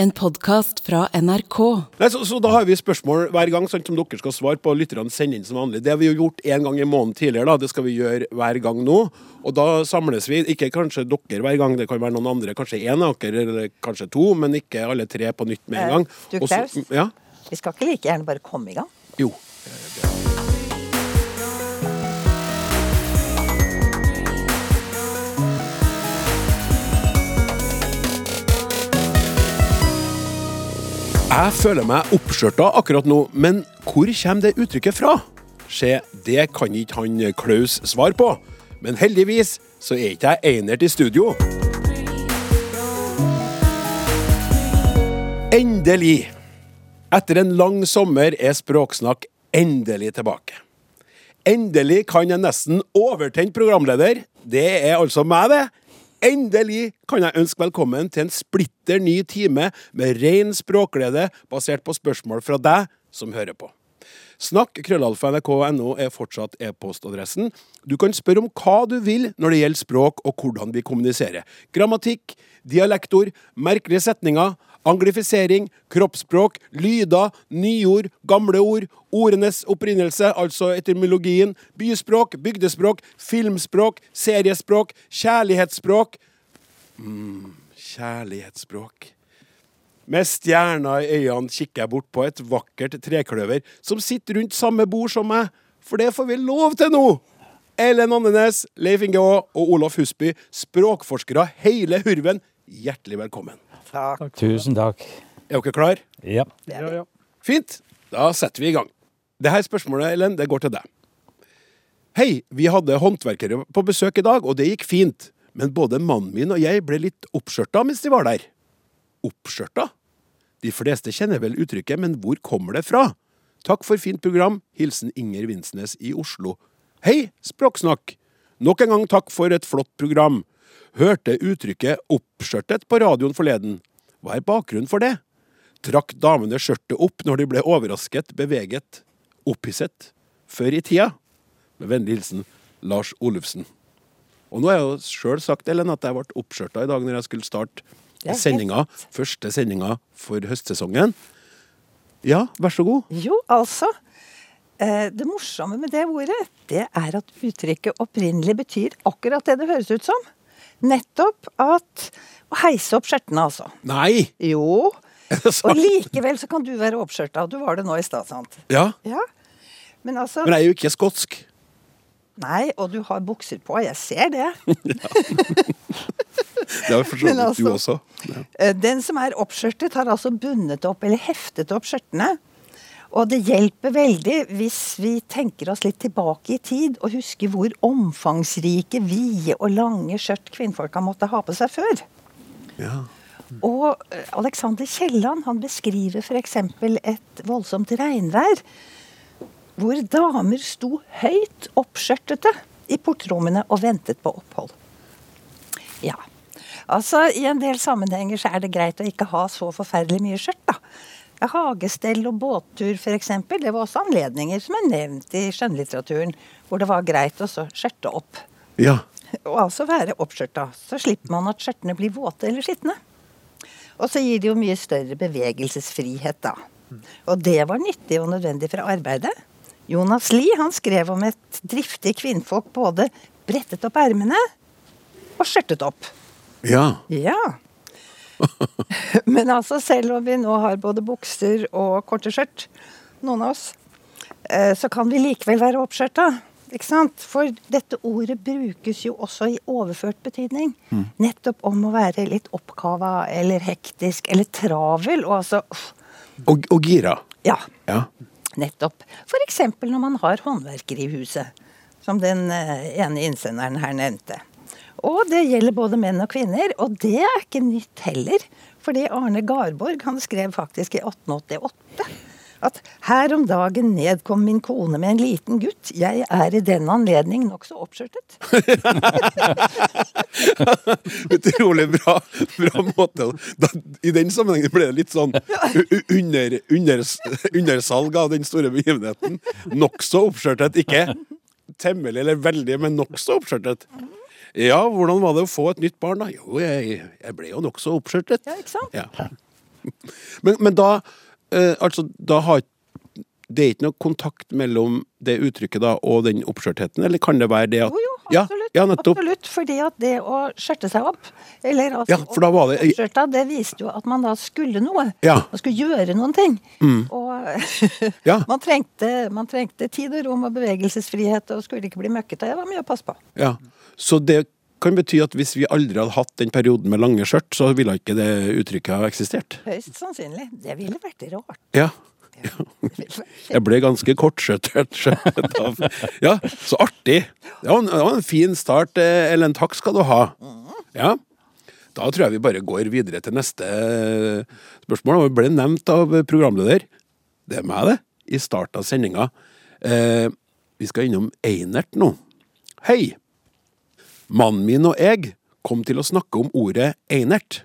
En podkast fra NRK. Nei, så, så da har vi spørsmål hver gang sant, som dere skal svare på. Lytterne sender inn som vanlig. Det har vi jo gjort en gang i måneden tidligere. da, Det skal vi gjøre hver gang nå. Og da samles vi. Ikke kanskje dere hver gang, det kan være noen andre. Kanskje én av dere, eller kanskje to, men ikke alle tre på nytt med en Eh, gang. du, Klaus? Ja? Vi skal ikke like gjerne bare komme i gang. Jo. Jeg føler meg oppskjørta akkurat nå, men hvor kommer det uttrykket fra? Se, det kan ikke han Klaus svare på. Men heldigvis så er ikke jeg einert i studio. Endelig! Etter en lang sommer er Språksnakk endelig tilbake. Endelig kan en nesten overtent programleder, det er altså meg, det. Endelig kan jeg ønske velkommen til en splitter ny time med ren språkglede basert på spørsmål fra deg som hører på. Snakk krøllalfa er fortsatt e-postadressen. Du kan spørre om hva du vil når det gjelder språk og hvordan vi kommuniserer. Grammatikk, dialektord, merkelige setninger, anglifisering, kroppsspråk, lyder, nyord, gamle ord, ordenes opprinnelse, altså etymologien, byspråk, bygdespråk, filmspråk, seriespråk, kjærlighetsspråk mm, Kjærlighetsspråk. Med stjerna i øynene kikker jeg bort på et vakkert trekløver som sitter rundt samme bord som meg, for det får vi lov til nå! Ellen Andenes, Leif Inge Aa og Olaf Husby, språkforskere hele hurven, hjertelig velkommen. Takk. Tusen takk. Er dere klar? Ja. Fint. Da setter vi i gang. Dette spørsmålet, Ellen, det går til deg. Hei, vi hadde håndverkere på besøk i dag, og det gikk fint. Men både mannen min og jeg ble litt oppskjørta mens de var der. Oppskjørta? De fleste kjenner vel uttrykket, men hvor kommer det fra? Takk for fint program. Hilsen Inger Vinsnes i Oslo. Hei, Språksnakk! Nok en gang takk for et flott program. Hørte uttrykket 'oppskjørtet' på radioen forleden. Hva er bakgrunnen for det? Trakk damene skjørtet opp når de ble overrasket, beveget, opphisset? Før i tida? Med vennlig hilsen Lars Olufsen. Og nå har jeg jo sjøl sagt Ellen, at jeg ble oppskjørta i dag når jeg skulle starte sendinga, første sendinga for høstsesongen. Ja, vær så god. Jo, altså. eh, Det morsomme med det ordet, det er at uttrykket opprinnelig betyr akkurat det det høres ut som. Nettopp at Å heise opp skjørtene, altså. Nei! Jo. Og likevel så kan du være oppskjørta. Du var det nå i stad, sant? Ja, Ja. Men altså men jeg er jo ikke skotsk. Nei, og du har bukser på. Jeg ser det. Det har for så vidt du altså- også. Ja. Eh, Den som er oppskjørtet, har altså bundet opp eller heftet opp skjørtene. Og det hjelper veldig hvis vi tenker oss litt tilbake i tid og husker hvor omfangsrike, vide og lange skjørt kvinnfolka måtte ha på seg før. Ja. Og eh, Alexander Kielland han beskriver f.eks. et voldsomt regnvær hvor damer sto høyt oppskjørtete i portrommene og ventet på opphold. Ja. Altså, I en del sammenhenger så er det greit å ikke ha så forferdelig mye skjørt. da. Hagestell og båttur f.eks. Det var også anledninger som er nevnt i skjønnlitteraturen, hvor det var greit å så skjørte opp. ja. Og altså være oppskjørta. Så slipper man at skjørtene blir våte eller skitne. Og så gir det jo mye større bevegelsesfrihet, da. Og det var nyttig og nødvendig for arbeidet. Jonas Lie han skrev om et driftig kvinnfolk både brettet opp ermene og skjørtet opp. Ja. Ja. Men altså, selv om vi nå har både bukser og korte skjørt, noen av oss, eh, så kan vi likevel være oppskjørta. Ikke sant? For dette ordet brukes jo også i overført betydning. Nettopp om å være litt oppkava eller hektisk eller travel. Og altså Og, og gira. Ja, Ja. nettopp. F.eks. når man har håndverkere i huset. Som den eh, ene innsenderen her nevnte. Og det gjelder både menn og kvinner, og det er ikke nytt heller. Fordi Arne Garborg han skrev faktisk i 1888 at her om dagen nedkom min kone med en liten gutt. Jeg er i den anledning nokså oppskjørtet. Utrolig bra, bra måte. Da, I den sammenhengen ble det litt sånn under, under, undersalg av den store begivenheten. Nokså oppskjørtet. Ikke temmelig eller veldig, men nokså oppskjørtet. Ja, hvordan var det å få et nytt barn, da? Jo, jeg, jeg ble jo nokså oppskjørtet. Ja, ikke sant? Ja. Men, men da eh, Altså, da har det er ikke noe kontakt mellom det uttrykket da og den oppskjørtheten, eller kan det være det at Jo, jo, absolutt. ja, ja, absolutt fordi at det å skjørte seg opp, eller altså Ja, for da var det- oppskjørta, det viste jo at man da skulle noe. Ja. Mm. Man skulle gjøre noen ting. Og Ja. man, trengte, man trengte tid og rom og bevegelsesfrihet og skulle ikke bli møkkete. Det var mye å passe på. Ja. Så det kan bety at hvis vi aldri hadde hatt den perioden med lange skjørt, så ville ikke det uttrykket ha eksistert. Høyst sannsynlig. Det ville vært rart. Ja. Jeg ble ganske kortskjøttet. Ja, så artig. Det var en, det var en fin start, eh, Ellen. Takk skal du ha. Ja. Da tror jeg vi bare går videre til neste eh, spørsmål. Og ble nevnt av programleder. Det er meg, det. I starten av sendinga. Eh, vi skal innom Einert nå. Hei! Mannen min og jeg kom til å snakke om ordet einert.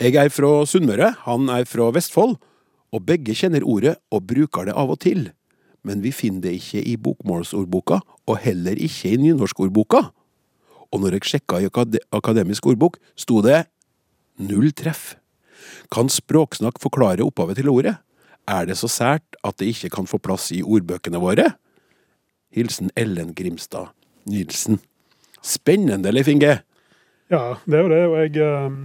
Jeg er fra Sunnmøre, han er fra Vestfold, og begge kjenner ordet og bruker det av og til. Men vi finner det ikke i bokmålsordboka, og heller ikke i nynorskordboka. Og når jeg sjekka i akade akademisk ordbok, sto det null treff. Kan Språksnakk forklare opphavet til ordet? Er det så sært at det ikke kan få plass i ordbøkene våre? Hilsen Ellen Grimstad Nilsen. Spennende, Leif Inge. Ja, det er jo det. Og jeg eh,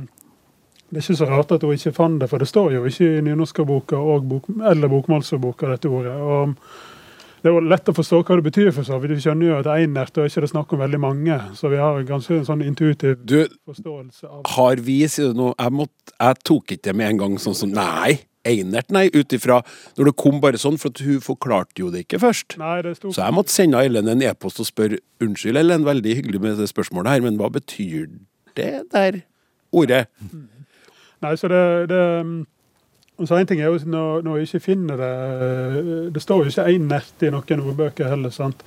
Det er ikke så rart at hun ikke fant det, for det står jo ikke i nynorskboka bok, eller bokmålsboka dette ordet. Og det er jo lett å forstå hva det betyr, for så vidt. Vi skjønner jo at einert og ikke det snakk om veldig mange, så vi har ganske en sånn intuitiv Du, forståelse av har vi, sier du nå, jeg, måtte, jeg tok ikke det med en gang sånn som Nei, Einert, nei, ut ifra Når det kom bare sånn, for hun forklarte jo det ikke først. Nei, det stod... Så jeg måtte sende Ellen en e-post og spørre Unnskyld, Ellen, veldig hyggelig med det spørsmålet her, men hva betyr det der ordet? Nei, så det, det så En ting er jo når, når jeg ikke finner det eh, Det står jo ikke einert i noen ordbøker heller. sant?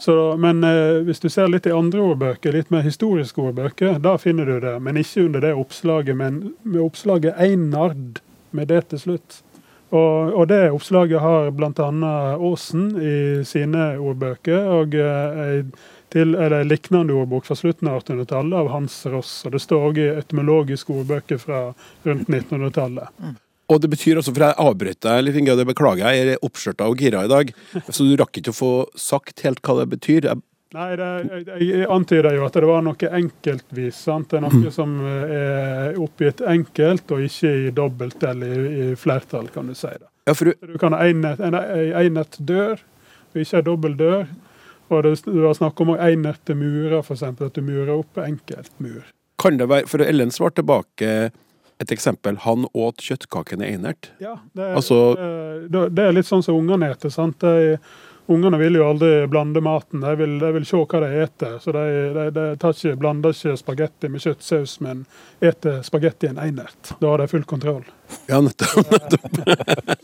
Så, men eh, hvis du ser litt i andre ordbøker, litt mer historiske ordbøker, da finner du det. Men ikke under det oppslaget, men med oppslaget 'Einard' med det til slutt. Og, og det oppslaget har bl.a. Aasen i sine ordbøker. Og eh, til det en lignende ordbok fra slutten av 1800-tallet av Hans Ross. Og det står òg i etymologiske ordbøker fra rundt 1900-tallet. Og det betyr altså, for jeg avbrøt deg, litt, og det beklager jeg, jeg er oppskjørta og gira i dag, så du rakk ikke å få sagt helt hva det betyr. Jeg, Nei, det, jeg, jeg antyder jo at det var noe enkeltvis. sant? Det er noe som eh, er oppgitt enkelt, og ikke i dobbelt eller i, i flertall, kan du si. det. ja, for du, Du kan ha en en dør, og ikke en dobbel dør. Og det, har snakk om enette murer, f.eks. At du murer opp enkeltmur. kan det være, for Ellen svarte tilbake et eksempel. Han åt kjøttkakene Einert. Ja, det, er- Altså- det, det er litt sånn som ungene eter. sant? De, ungene vil jo aldri blande maten, de vil, de vil se hva de eter. Så de, de, de tar ikke, blander ikke spagetti med kjøttsaus, men eter spagettien einert. Da har de full kontroll. Ja, nettopp. nettopp.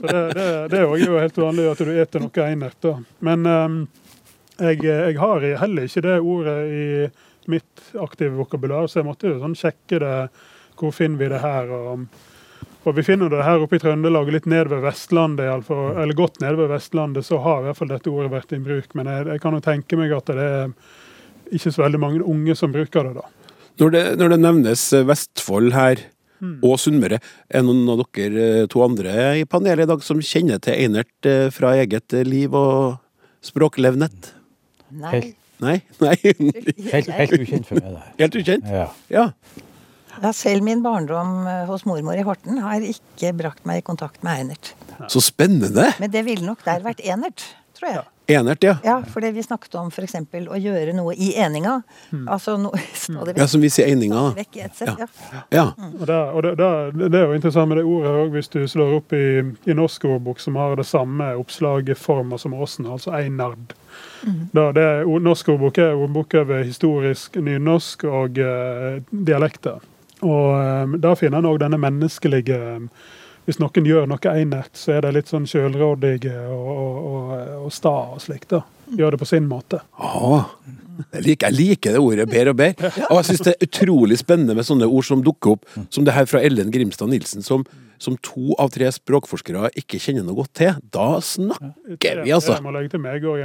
Så det, det, det er jo helt vanlig at du eter noe einert. da. Men ehm, jeg, jeg har heller ikke det ordet i mitt aktive vokabular, så jeg måtte jo sånn sjekke det. Hvor finner vi det her? Og, og vi finner det her oppe i Trøndelag, litt ned ved Vestlandet, i eller godt nede ved Vestlandet, så har i hvert fall dette ordet vært i bruk. Men jeg, jeg kan jo tenke meg at det er ikke så veldig mange unge som bruker det, da. Når det, når det nevnes Vestfold her, og Sunnmøre, er det noen av dere eh, to andre i panelet i dag som kjenner til Einert eh, fra eget eh, liv og språklevnet? Nei. Helt, Nei? Nei? helt, helt ukjent for meg, det her. Helt ukjent? Ja. Ja. Ja, selv min barndom eh, hos mormor i Horten har ikke brakt meg i kontakt med Einert. Så spennende! Men det ville nok der vært enert, tror jeg. Enert, ja. Ja, for det vi snakket om f.eks. å gjøre noe i eninga. Altså no, stadig Ja, Som vi sier eininga. stadig vekk. Ja. Ja. Og, det, og det, det, det er jo interessant med det ordet òg, hvis du slår opp i, i norsk ordbok, som har det samme oppslaget som Åsen, altså einard. Da, det er, norsk ordbok er ordbok over historisk nynorsk og uh, dialekter. Og um, da finner en òg denne menneskelige eh, Hvis noen gjør noe enert, så er det litt sånn sjølrådige og, og, og, og sta og slikt. da. Gjør det på sin måte. Ah, jeg, liker, jeg liker det ordet bedre og bedre. Og jeg syns det er utrolig spennende med sånne ord som dukker opp, som det her fra Ellen Grimstad Nilsen, som som to av tre språkforskere ikke kjenner noe godt til, da snakker vi, altså. Jeg må legge til meg òg.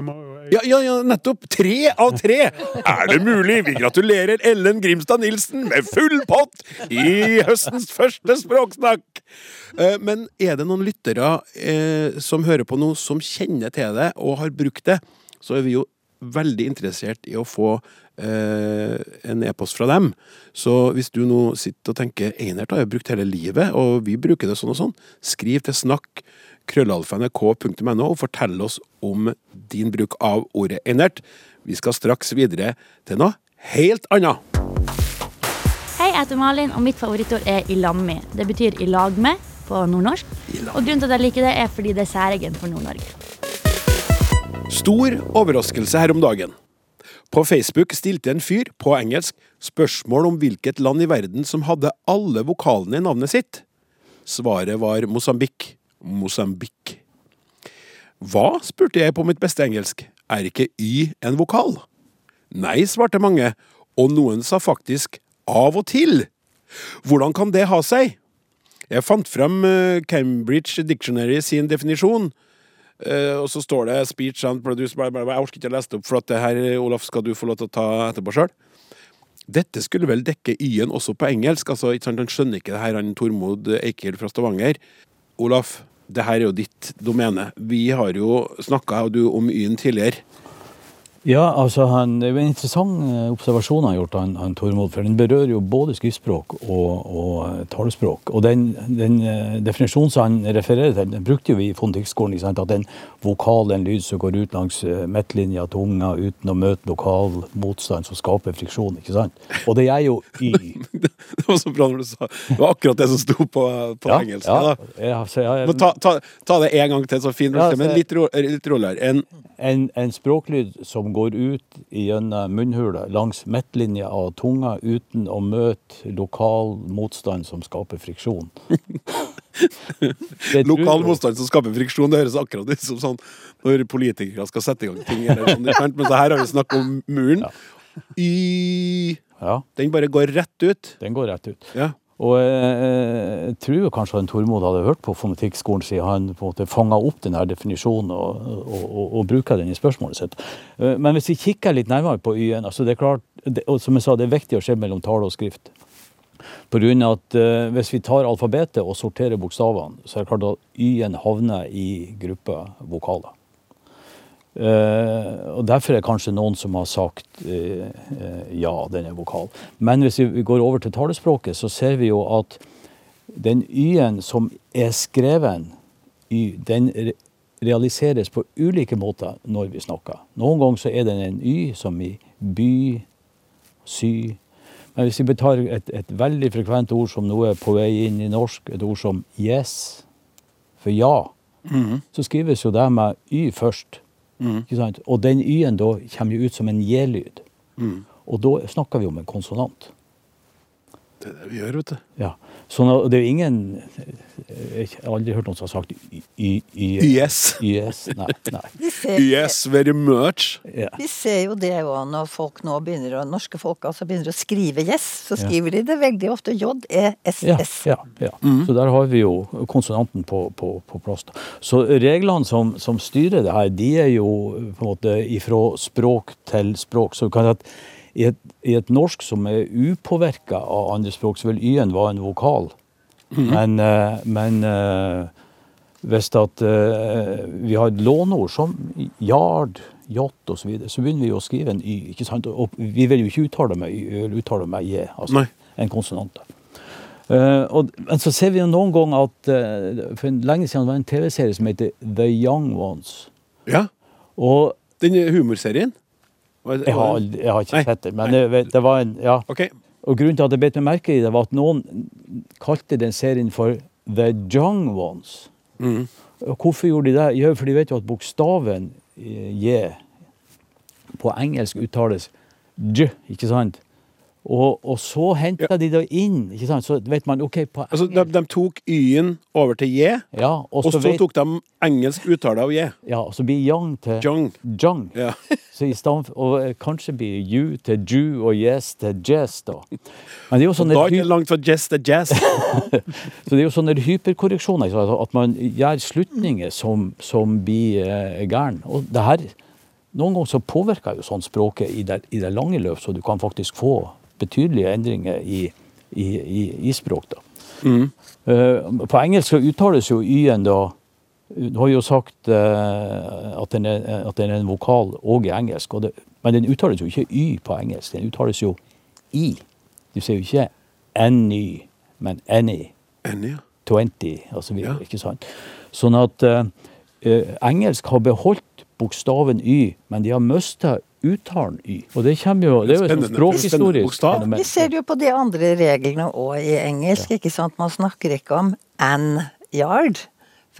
Ja, ja, ja, nettopp! Tre av tre! Er det mulig? Vi gratulerer Ellen Grimstad Nilsen med full pott i høstens første språksnakk! Eh, Men er det noen lyttere eh, som hører på nå, som kjenner til det og har brukt det, så er vi jo veldig interessert i å få en e-post fra dem. Så hvis du nå sitter og tenker Einert har jo brukt hele livet, og vi bruker det sånn og sånn, skriv til snakk krøllalfa.nrk.no og fortell oss om din bruk av ordet Einert. Vi skal straks videre til noe helt annet. Hei, jeg heter Malin, og mitt favorittord er i lag med. Det betyr i lag med på nordnorsk. Og grunnen til at jeg liker det, er fordi det er særegent for Nord-Norge. Stor overraskelse her om dagen. På Facebook stilte en fyr, på engelsk, spørsmål om hvilket land i verden som hadde alle vokalene i navnet sitt. Svaret var Mosambik. Mosambik. Hva, spurte jeg på mitt beste engelsk, er ikke Y en vokal? Nei, svarte mange, og noen sa faktisk av og til. Hvordan kan det ha seg? Jeg fant frem eh, Cambridge Dictionary sin definisjon, og så står det 'speech and produce bla, bla, bla. Jeg orker ikke å lese det opp, for at det her, Olaf, skal du få lov til å ta etterpå sjøl. Dette skulle vel dekke Y-en også på engelsk, altså ikke sant, han skjønner ikke det her, han Tormod Eikhild fra Stavanger. Olaf, det her er jo ditt domene. Vi har jo snakka om Y-en tidligere. Ja, altså han, Det er jo en interessant eh, observasjon han har gjort, han, han Tormod. For den berører jo både skriftspråk og, og eh, talespråk. Og den, den eh, definisjonen som han refererer til, den brukte jo vi i fonetikkskolen. At en vokal en lyd som går ut langs midtlinja av tunga uten å møte lokal motstand som skaper friksjon. ikke sant? Og det er jo Y. Det var så bra når du sa Det var akkurat det som sto på, på engelsk. ja, ja, så jeg, ta, ta, ta det en gang til, så fin Ja, men litt, ro, litt roligere. En En, en språklyd som går ut gjennom munnhula langs midtlinja av tunga uten å møte lokal motstand som skaper friksjon. Lokal motstand som skaper friksjon, det høres akkurat ut som sånn når politikere skal sette i gang ting. Eller sånn. Men så her har vi snakket om muren. Y Ja, Den bare går rett ut. den går rett ut. Ja. Og eh, jeg tror kanskje han Tormod hadde hørt på fonetikkskolen siden han på en måte fanga opp den her definisjonen og, og, og, og bruker den i spørsmålet sitt. Eh, Men hvis vi kikker litt nærmere på Y-en, altså det er klart, det, og som jeg sa, det er viktig å skille mellom tale og skrift. På grunn av at eh, Hvis vi tar alfabetet og sorterer bokstavene, så er det klart at Y-en havner i gruppa vokaler. Eh, og Derfor er det kanskje noen som har sagt uh, uh, ja, den er vokal. Men hvis vi går over til talespråket, så ser vi jo at den Y-en som er skreven, y, den re realiseres på ulike måter når vi snakker. Noen ganger så er den en Y, som i by, sy. Men hvis vi tar et, et veldig frekvent ord som nå er på vei inn i norsk, et ord som yes, for ja, så skrives jo det med Y først. Sant? Og den Y-en da kommer jo ut som en J-lyd. Og da snakker vi om en konsonant. Det er det vi gjør, vet du. Ja. Så nå- det er jo ingen Jeg har aldri hørt noen som har sagt y, y, y, Yes. YS. Nei. nei. Yes, very much. Ja. vi ser jo det òg når folk nå begynner å, norske folk altså begynner å skrive yes, så Ja. skriver de det veldig ofte Ja, J-E-S-S. ja, Mm. Så der har vi jo konsonanten på, på, på plass. Så reglene som, som styrer det her, de er jo på en måte ifra språk til språk. Så du kan si at i et, i et norsk som er upåvirka av andre språk, så vil y-en være en vokal. Men, eh, men eh, hvis at eh, vi har et låneord som yard, yacht osv., så, videre, så begynner vi å skrive en y. ikke sant? Og vi vil jo ikke uttale med y, vi vil uttale med j, altså Nei. en konsonant. Eh, og, men så ser vi jo noen ganger at uh, For en lenge siden var det en TV-serie som heter The Young Ones. Ja. Og Den humorserien? Jeg har, aldri, jeg har ikke Nei, sett det, men det, det var en ja. Okay. Og grunnen til at jeg bet meg merke i det, var at noen kalte den serien for The Young Ones. Mm. Og hvorfor gjorde de det? Jo, for de vet jo at bokstaven eh, J på engelsk uttales J, ikke sant? Og, og så henta de det inn. ikke sant? Så vet man OK på Altså, de, de tok Y-en over til J, ja, og, så vet, tok de engelsk uttale av J. ja, og så blir Young til Jung. jung. Ja. Så i stand, og eh, kanskje blir you til ju og yes til jazz, da. Men det er jo sånne, Da er det langt fra jazz til jazz. så det er jo sånne hyperkorreksjoner. At man gjør slutninger som, som blir eh, gæren. Og det her Noen ganger så påvirker jo sånn språket i det, i det lange løp, så du kan faktisk få betydelige endringer i, i, i, i språk. da. Eh, på engelsk uttales jo y-en da Du har jo sagt uh, at, den er, at den er en vokal òg i engelsk, og det, men den uttales jo ikke y på engelsk. Den uttales jo i. Du sier jo ikke any, men any. any ja. 20 osv. Ja. Ikke sant? Sånn at eh, engelsk har beholdt bokstaven y, men de har mista uttalen y. Og det kommer jo Det er jo et språkhistorisk fenomen. Vi ser jo på de andre reglene òg i engelsk. ikke sant? Man snakker ikke om an yard,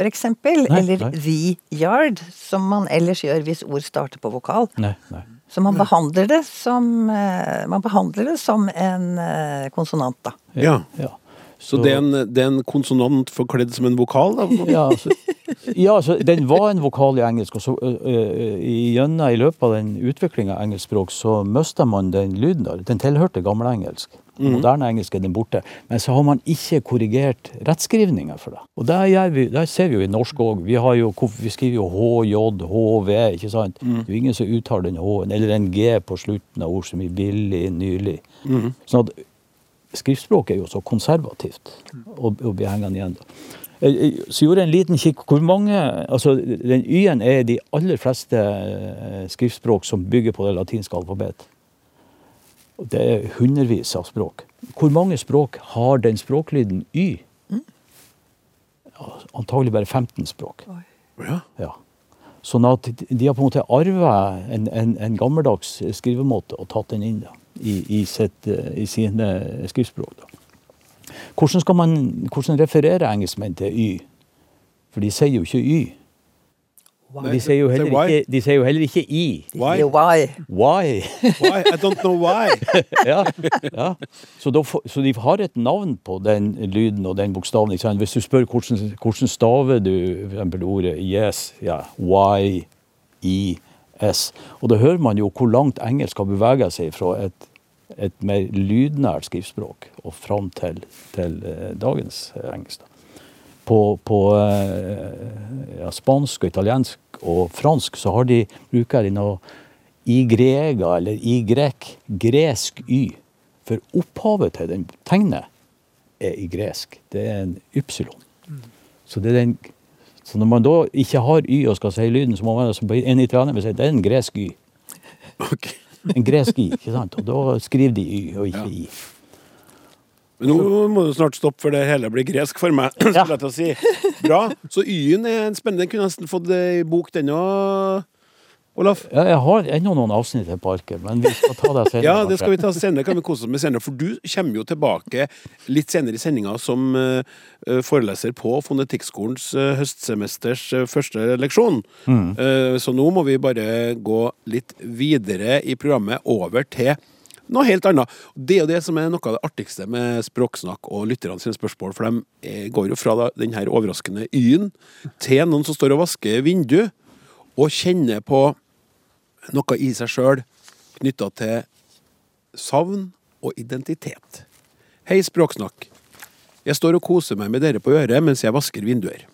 eksempel. Eller nei. the yard, som man ellers gjør hvis ord starter på vokal. Nei, nei. Så man behandler det som, eh, man behandler det som en eh, konsonant, da. Ja. ja. Så det er, en, det er en konsonant forkledd som en vokal? Da. Ja, altså, ja, altså, den var en vokal i engelsk, og så gjennom i løpet av den utviklinga av engelsk språk, så mista man den lyden der. Den tilhørte gammelengelsk. Moderne engelsk er den borte. Men så har man ikke korrigert rettskrivninga for det. Og det, vi, det ser vi jo i norsk òg. Vi, vi skriver jo HJ, HV, ikke sant. Det er jo ingen som uttaler den H-en, eller en G på slutten av ord som i billig, nylig. Sånn at skriftspråket er jo så konservativt og, og blir hengende igjen. da. Så gjorde jeg en liten kikk. Hvor mange altså Den Y-en er de aller fleste eh, skriftspråk som bygger på det latinske alfabet. Det er hundrevis av språk. Hvor mange språk har den språklyden Y? Antagelig bare 15 språk. Ja. Ja. Sånn at de har på en måte arva en, en, en gammeldags skrivemåte og tatt den inn da, i, i, sitt, eh, i sine skriftspråk. Da. Hvordan skal man hvordan refererer engelskmenn til Y? For de sier jo ikke Y. De sier jo heller why? ikke, de sier jo heller ikke I. Why? Why? Why? Why? I don't know why. ja, ja. Så, da, så de har et navn på den lyden og den bokstaven. Ikke sant? Hvis du spør hvordan, hvordan staver du for eksempel ordet yes, ja, y, e, s. Og da hører man jo hvor langt engelsk har beveget seg fra et, et mer lydnært skriftspråk og fram til, til eh, dagens eh, engelsk. På, på eh, ja, spansk og italiensk og fransk så har de bruker de noe i grega eller i grek, gresk y. For opphavet til den tegnet er i gresk. Det er en ypsilon. Så, det er den, så når man da ikke har y og skal si lyden, så må man altså, en italiener si det er en gresk y. Ok. En gresk i, ikke sant? Og da skriver de y og ikke i. Men nå må du snart stoppe, for det hele blir gresk for meg. Skulle jeg til å si. Bra. Så Y-en er en spennende. Den kunne nesten fått ei bok, den òg, Olaf. Ja, jeg har ennå noen avsnitt til Parker, men vi skal ta det senere. Ja, det skal vi ta senere. Kan vi kose oss med senere. For du kommer jo tilbake litt senere i sendinga som eh, eh, foreleser på Fonetikkskolens eh, høstsemesters første leksjon. Mm. så nå må vi bare gå litt videre i programmet over til noe helt annet. Det er jo det som er noe av det artigste med Språksnakk og lytterne sine spørsmål. For de går jo fra denne den her overraskende Y-en til noen som står og vasker vindu, og kjenner på noe i seg sjøl knytta til savn og identitet. Hei, Språksnakk. Jeg står og koser meg med dere på øret mens jeg vasker vinduer.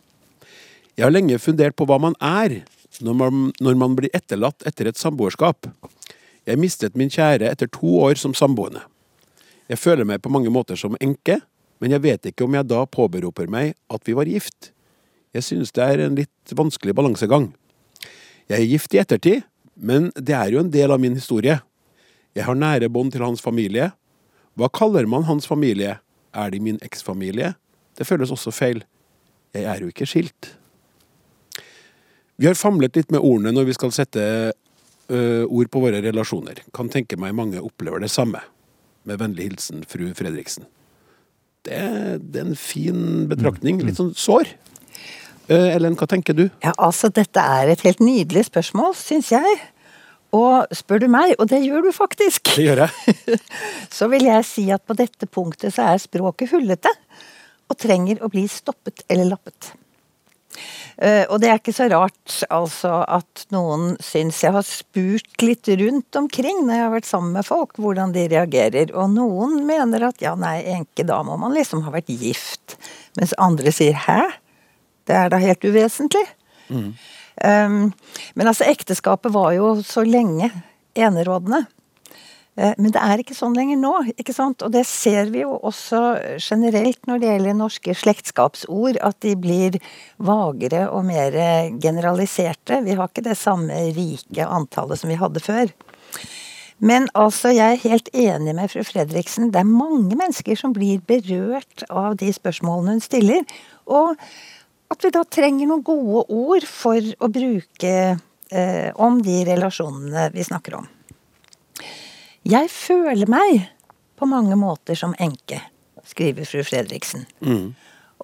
Jeg har lenge fundert på hva man er når man, når man blir etterlatt etter et samboerskap. Jeg mistet min kjære etter to år som samboende. Jeg føler meg på mange måter som enke, men jeg vet ikke om jeg da påberoper meg at vi var gift. Jeg synes det er en litt vanskelig balansegang. Jeg er gift i ettertid, men det er jo en del av min historie. Jeg har nære bånd til hans familie. Hva kaller man hans familie? Er de min eksfamilie? Det føles også feil. Jeg er jo ikke skilt. Vi har famlet litt med ordene når vi skal sette ø, ord på våre relasjoner. Kan tenke meg mange opplever det samme. Med vennlig hilsen fru Fredriksen. Det, det er en fin betraktning. Litt sånn sår. Eh, Ellen, hva tenker du? Ja, altså, dette er et helt nydelig spørsmål, syns jeg. Og spør du meg, og det gjør du faktisk, Det gjør jeg. så vil jeg si at på dette punktet så er språket hullete. Og trenger å bli stoppet eller lappet. Uh, og det er ikke så rart altså at noen syns Jeg har spurt litt rundt omkring når jeg har vært sammen med folk, hvordan de reagerer. Og noen mener at ja, nei, enke, da må man liksom ha vært gift. Mens andre sier hæ? Det er da helt uvesentlig. Um, men altså, ekteskapet var jo så lenge enerådende. Eh, Men det er ikke sånn lenger nå. ikke sant? Og det ser vi jo også generelt når det gjelder norske slektskapsord, at de blir vagere og mer generaliserte. Vi har ikke det samme rike antallet som vi hadde før. Men altså, jeg er helt enig med fru Fredriksen. Det er mange mennesker som blir berørt av de spørsmålene hun stiller. Og at vi da trenger noen gode ord for å bruke eh, om de relasjonene vi snakker om. Jeg føler meg på mange måter som enke, skriver fru Fredriksen.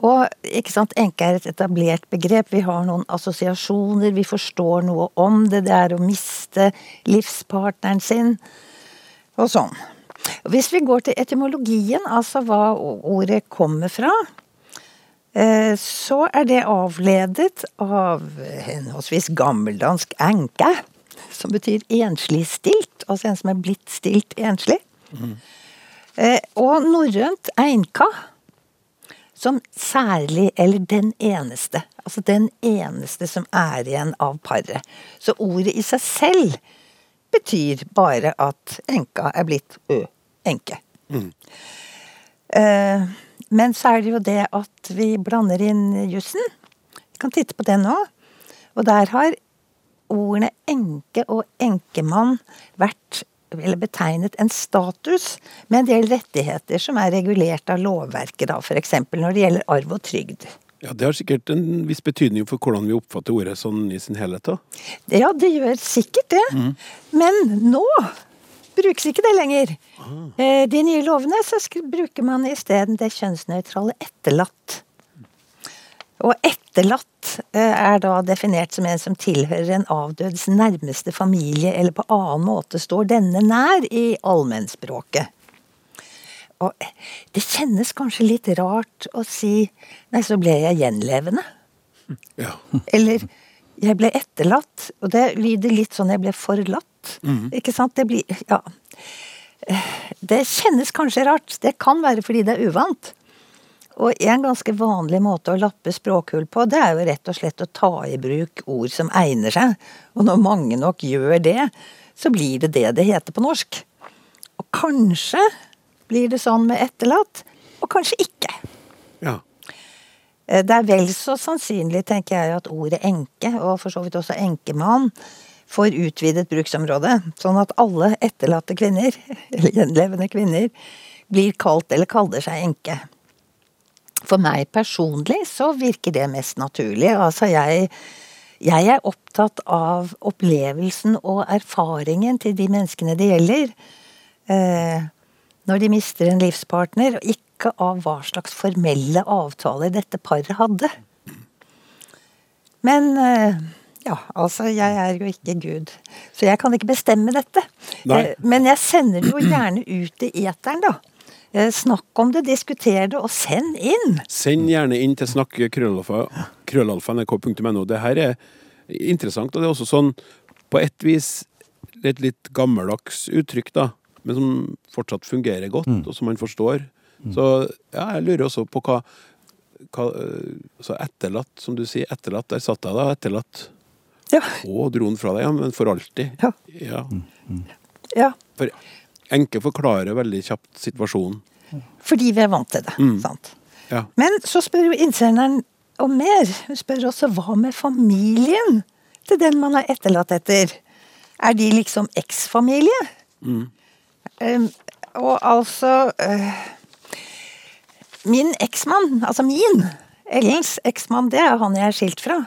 Og ikke sant, enke er et etablert begrep. Vi har noen assosiasjoner, vi forstår noe om det. Det er å miste livspartneren sin, og sånn. Hvis vi går til etymologien, altså hva ordet kommer fra, så er det avledet av henholdsvis gammeldansk enke, som betyr enslig stilt, altså en som er blitt stilt enslig. mm. Og norrønt einka, som særlig, eller den eneste. Altså den eneste som er igjen av paret. Så ordet i seg selv betyr bare at enka er blitt ø, enke. Eh, Men så er det jo det at vi blander inn jussen. Vi kan titte på den nå. Og der har ordene enke og enkemann vært eller betegnet en status med en del rettigheter som er regulert av lovverket, da, f.eks. når det gjelder arv og trygd. Ja, Det har sikkert en viss betydning for hvordan vi oppfatter ordet sånn i sin helhet. da. Ja, det gjør sikkert det. Men nå brukes ikke det lenger. Ah. De nye lovene så bruker man isteden det kjønnsnøytrale etterlatt. Og etterlatt eh, er da definert som en som tilhører en avdøds nærmeste familie, eller på annen måte står denne nær i allmennspråket. Og det kjennes kanskje litt rart å si nei, så ble jeg gjenlevende. Ja. Eller jeg ble etterlatt, og det lyder litt sånn jeg ble forlatt. Ikke sant? Det blir Ja. Det kjennes kanskje rart. Det kan være fordi det er uvant. Og en ganske vanlig måte å lappe språkhull på, det er jo rett og slett å ta i bruk ord som egner seg. Og når mange nok gjør det, så blir det det det heter på norsk. Og kanskje blir det sånn med etterlatt, og kanskje ikke. ja. Eh, Det er vel så sannsynlig, tenker jeg, at ordet enke, og for så vidt også enkemann, får utvidet bruksområde. Sånn at alle etterlatte kvinner, eller gjenlevende kvinner, blir kalt eller kaller seg enke. For meg personlig så virker det mest naturlig. Altså jeg, jeg er opptatt av opplevelsen og erfaringen til de menneskene det gjelder. Eh, når de mister en livspartner, og ikke av hva slags formelle avtaler dette paret hadde. Men eh, ja, altså, jeg er jo ikke Gud, så jeg kan ikke bestemme dette. Nei. Eh, Men jeg sender det jo gjerne ut i eteren, da. Eh, Snakk om det, diskuter det, og send inn! Send gjerne inn til snakk.krøllalfa krøllalfa.nrk.no. Det her er interessant, og det er også sånn på et vis et litt gammeldags uttrykk, da, men som fortsatt fungerer godt, og som man forstår. Så ja, jeg lurer også på hva, hva øh, Så etterlatt, som du sier, etterlatt. Der satt jeg da, etterlatt. Ja. Å, dro den fra deg, ja, men for alltid. Ja. Ja. ja. For enke forklarer veldig kjapt situasjonen. Fordi vi er vant til det. sant? Ja. Men så spør jo innsenderen om mer. Hun spør også hva med familien til den man er etterlatt etter? Er de liksom eksfamilie? Um, og altså uh, Min eksmann, altså min, Ellens eksmann, det er han jeg er skilt fra.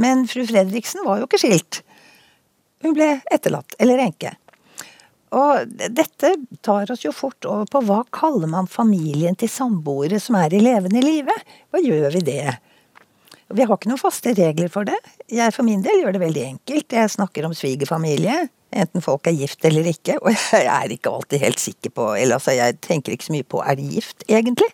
Men fru Fredriksen var jo ikke skilt. Hun ble etterlatt, eller enke. Og dette tar oss jo fort over på hva kaller man familien til samboere som er i levende live? Hva gjør vi det? Vi har ikke noen faste regler for det. Jeg for min del gjør det veldig enkelt. Jeg snakker om svigerfamilie, enten folk er gift eller ikke. Og jeg er ikke alltid helt sikker på Eller altså, jeg tenker ikke så mye på er de gift, egentlig.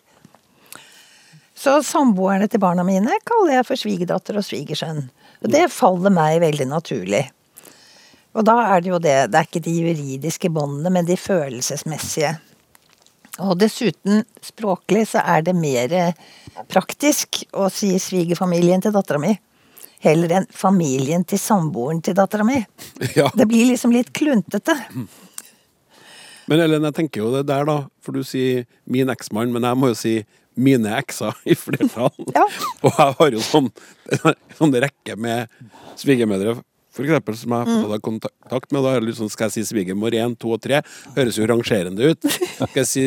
Så samboerne til barna mine kaller jeg for svigerdatter og svigersønn. Og det faller meg veldig naturlig. Og da er det jo det Det er ikke de juridiske båndene, men de følelsesmessige. Og dessuten, språklig, så er det mer praktisk å si svigerfamilien til dattera mi. Heller enn familien til samboeren til dattera mi. Ja. Det blir liksom litt kluntete. Men Ellen, jeg tenker jo det der, da. For du sier min eksmann, men jeg må jo si mine ekser i flertall. Ja. Og jeg har jo sånn, sånn rekke med svigermødre, for eksempel, som jeg har fått kontakt med. Da er det litt sånn, skal jeg si svigermor 1, 2 og 3? Høres jo rangerende ut. Skal jeg si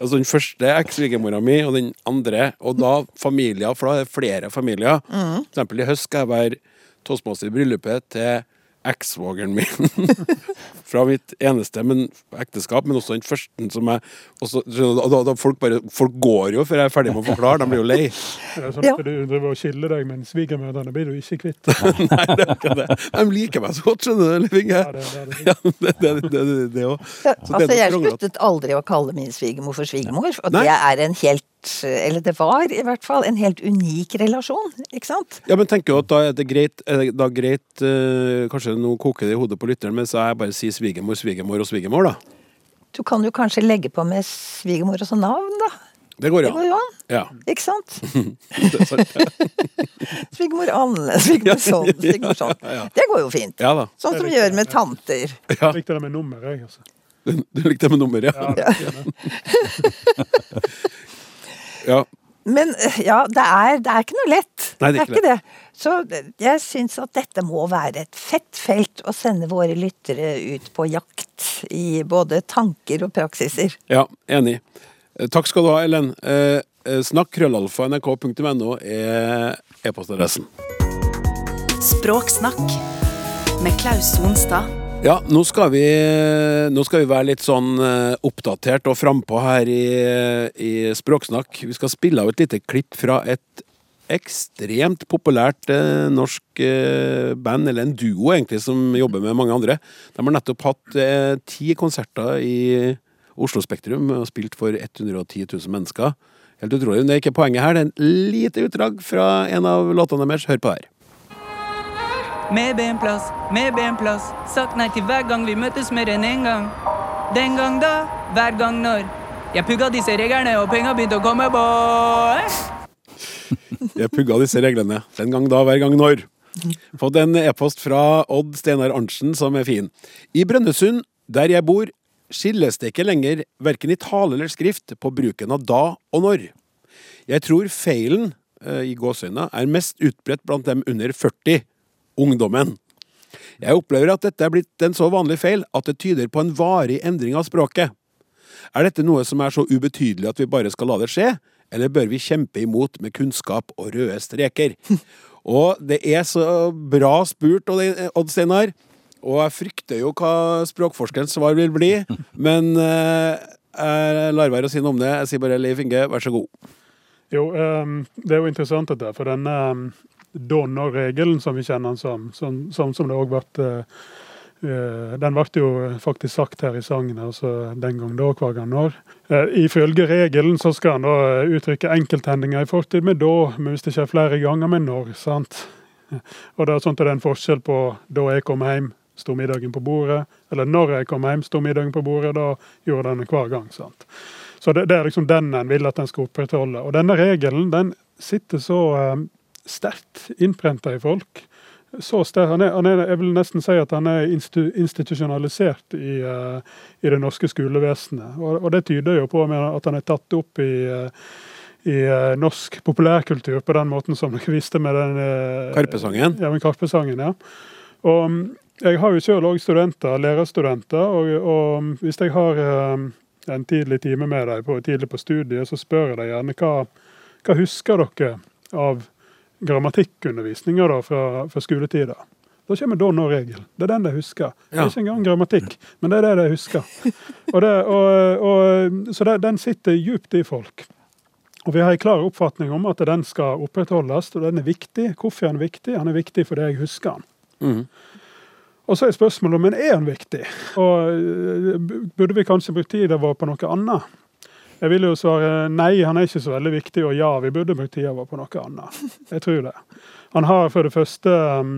altså den første eks-svigermora mi, og den andre, og da familier, for da er det flere familier. For eksempel i høst skal jeg være toastmaster i bryllupet til ekssvogeren min. Fra mitt eneste men, ekteskap, men også den første som jeg også, da, da, folk, bare, folk går jo før jeg er ferdig med å forklare, de blir jo lei. Det er sånn Ja. Du driver og skiller deg, men svigermødrene blir du ikke kvitt. Nei, det er ikke det. De liker meg så godt, skjønner du. Ja, det, det, det. Ja, det, det, det, det, det også. Ja, Så det er altså, jeg noe kranglete. sluttet aldri å kalle min svigermor for svigermor. Og Nei. det er en helt Eller det var i hvert fall en helt unik relasjon, ikke sant? Ja, men tenker jo at da er det greit, er det da greit eh, Kanskje nå koker det i hodet på lytteren, men så jeg bare sier svigermor, svigermor og svigermor, da. Du kan jo kanskje legge på med svigermor og så navn, da. Det går Det går jo an, Ja. ikke sant? Det er sant. Svigermor Anne, svigermor sånn, svigermor sånn. Ja, ja. Det går jo fint. ja da. Sånn som vi gjør med tanter. Ja. Jeg likte det med nummer, jeg. altså. Du, du likte det med nummeret, ja. Ja. ja. Men ja, det er, det er ikke noe lett. Nei, det er ikke det. Så eh, jeg syns at dette må være et fett felt å sende våre lyttere ut på jakt i både tanker og praksiser. Ja, enig. Eh, Takk skal du ha, Ellen. Eh, eh, Snakk krøllalfa nrk.no er e-postadressen. Språksnakk med Klaus Sonstad. Ja, nå skal vi, nå skal vi være litt sånn eh, oppdatert og frampå her i, i Språksnakk. Vi skal spille av et lite klipp fra et ekstremt populært eh, norsk eh, band, eller en duo egentlig, som jobber med mange andre. De har nettopp hatt eh, ti konserter i Oslo Spektrum og spilt for 110 000 mennesker. Helt utrolig. Men det er ikke poenget her. Det er en lite utdrag fra en av låtene deres. Hør på her. Med benplass, med benplass. Sagt nei til hver gang vi møtes mer enn én gang. Den gang da, hver gang når. Jeg pugga disse reglene, og penga begynte å komme, boy. Jeg pugga disse reglene. Den gang da, hver gang når. Fått en e-post fra Odd Steinar Arntzen som er fin. I Brønnøysund, der jeg bor, skilles det ikke lenger verken i tale eller skrift på bruken av da og når. Jeg tror feilen eh, i gåseøyne er mest utbredt blant dem under 40, ungdommen. Jeg opplever at dette er blitt en så vanlig feil at det tyder på en varig endring av språket. Er dette noe som er så ubetydelig at vi bare skal la det skje, eller bør vi kjempe imot med kunnskap og røde streker? Og det er så bra spurt, Odd Steinar. Og jeg frykter jo hva språkforskerens svar vil bli, men eh, jeg lar være å si noe om det. Jeg sier bare Leif Inge, vær så god. Jo, ehm, det er jo interessant dette, for denne da-når-regelen som vi kjenner den som, som, som, som det òg ble eh, eh, Den ble jo faktisk sagt her i sangen, altså den gang da, hver gang når. Eh, Ifølge regelen så skal en da uttrykke enkelthendinger i fortid med da, men hvis det skjer flere ganger med når. sant? Og det er sånn at det er en forskjell på da jeg kom hjem, sto middagen på bordet, eller når jeg kom hjem, sto middagen på bordet. Da gjorde den hver gang. sant? Så det, det er liksom den en vil at en skal opprettholde. Og denne regelen den sitter så sterkt innprenta i folk. Så sterk, han er, han er, jeg vil nesten si at han er institu, institusjonalisert i, eh, i det norske skolevesenet. Og, og det tyder jo på at han er tatt opp i eh, i eh, norsk populærkultur på den måten som dere visste med den Karpesangen? Ja, med Karpesangen, ja. Og mm, jeg har jo sjøl òg studenter, lærerstudenter, og, og hvis jeg har en tidlig time med dem på, tidlig på studiet, så spør jeg dem gjerne hva, hva husker dere av grammatikkundervisninga fra, fra skoletida. Da kommer da nå-regelen. Det er den de husker. Det er ikke engang grammatikk, men det er det de husker. Og det, og, og, så det, den sitter djupt i folk. Og vi har en klar oppfatning om at den skal opprettholdes, og den er viktig. Hvorfor er den viktig? Han er viktig fordi jeg husker han. Mm. Og så er spørsmålet om men er han viktig? Og eh, burde vi kanskje brukt tida vår på noe annet? Jeg vil jo svare nei, han er ikke så veldig viktig, og ja, vi burde brukt tida vår på noe annet. Jeg tror det. Han har for det første, um,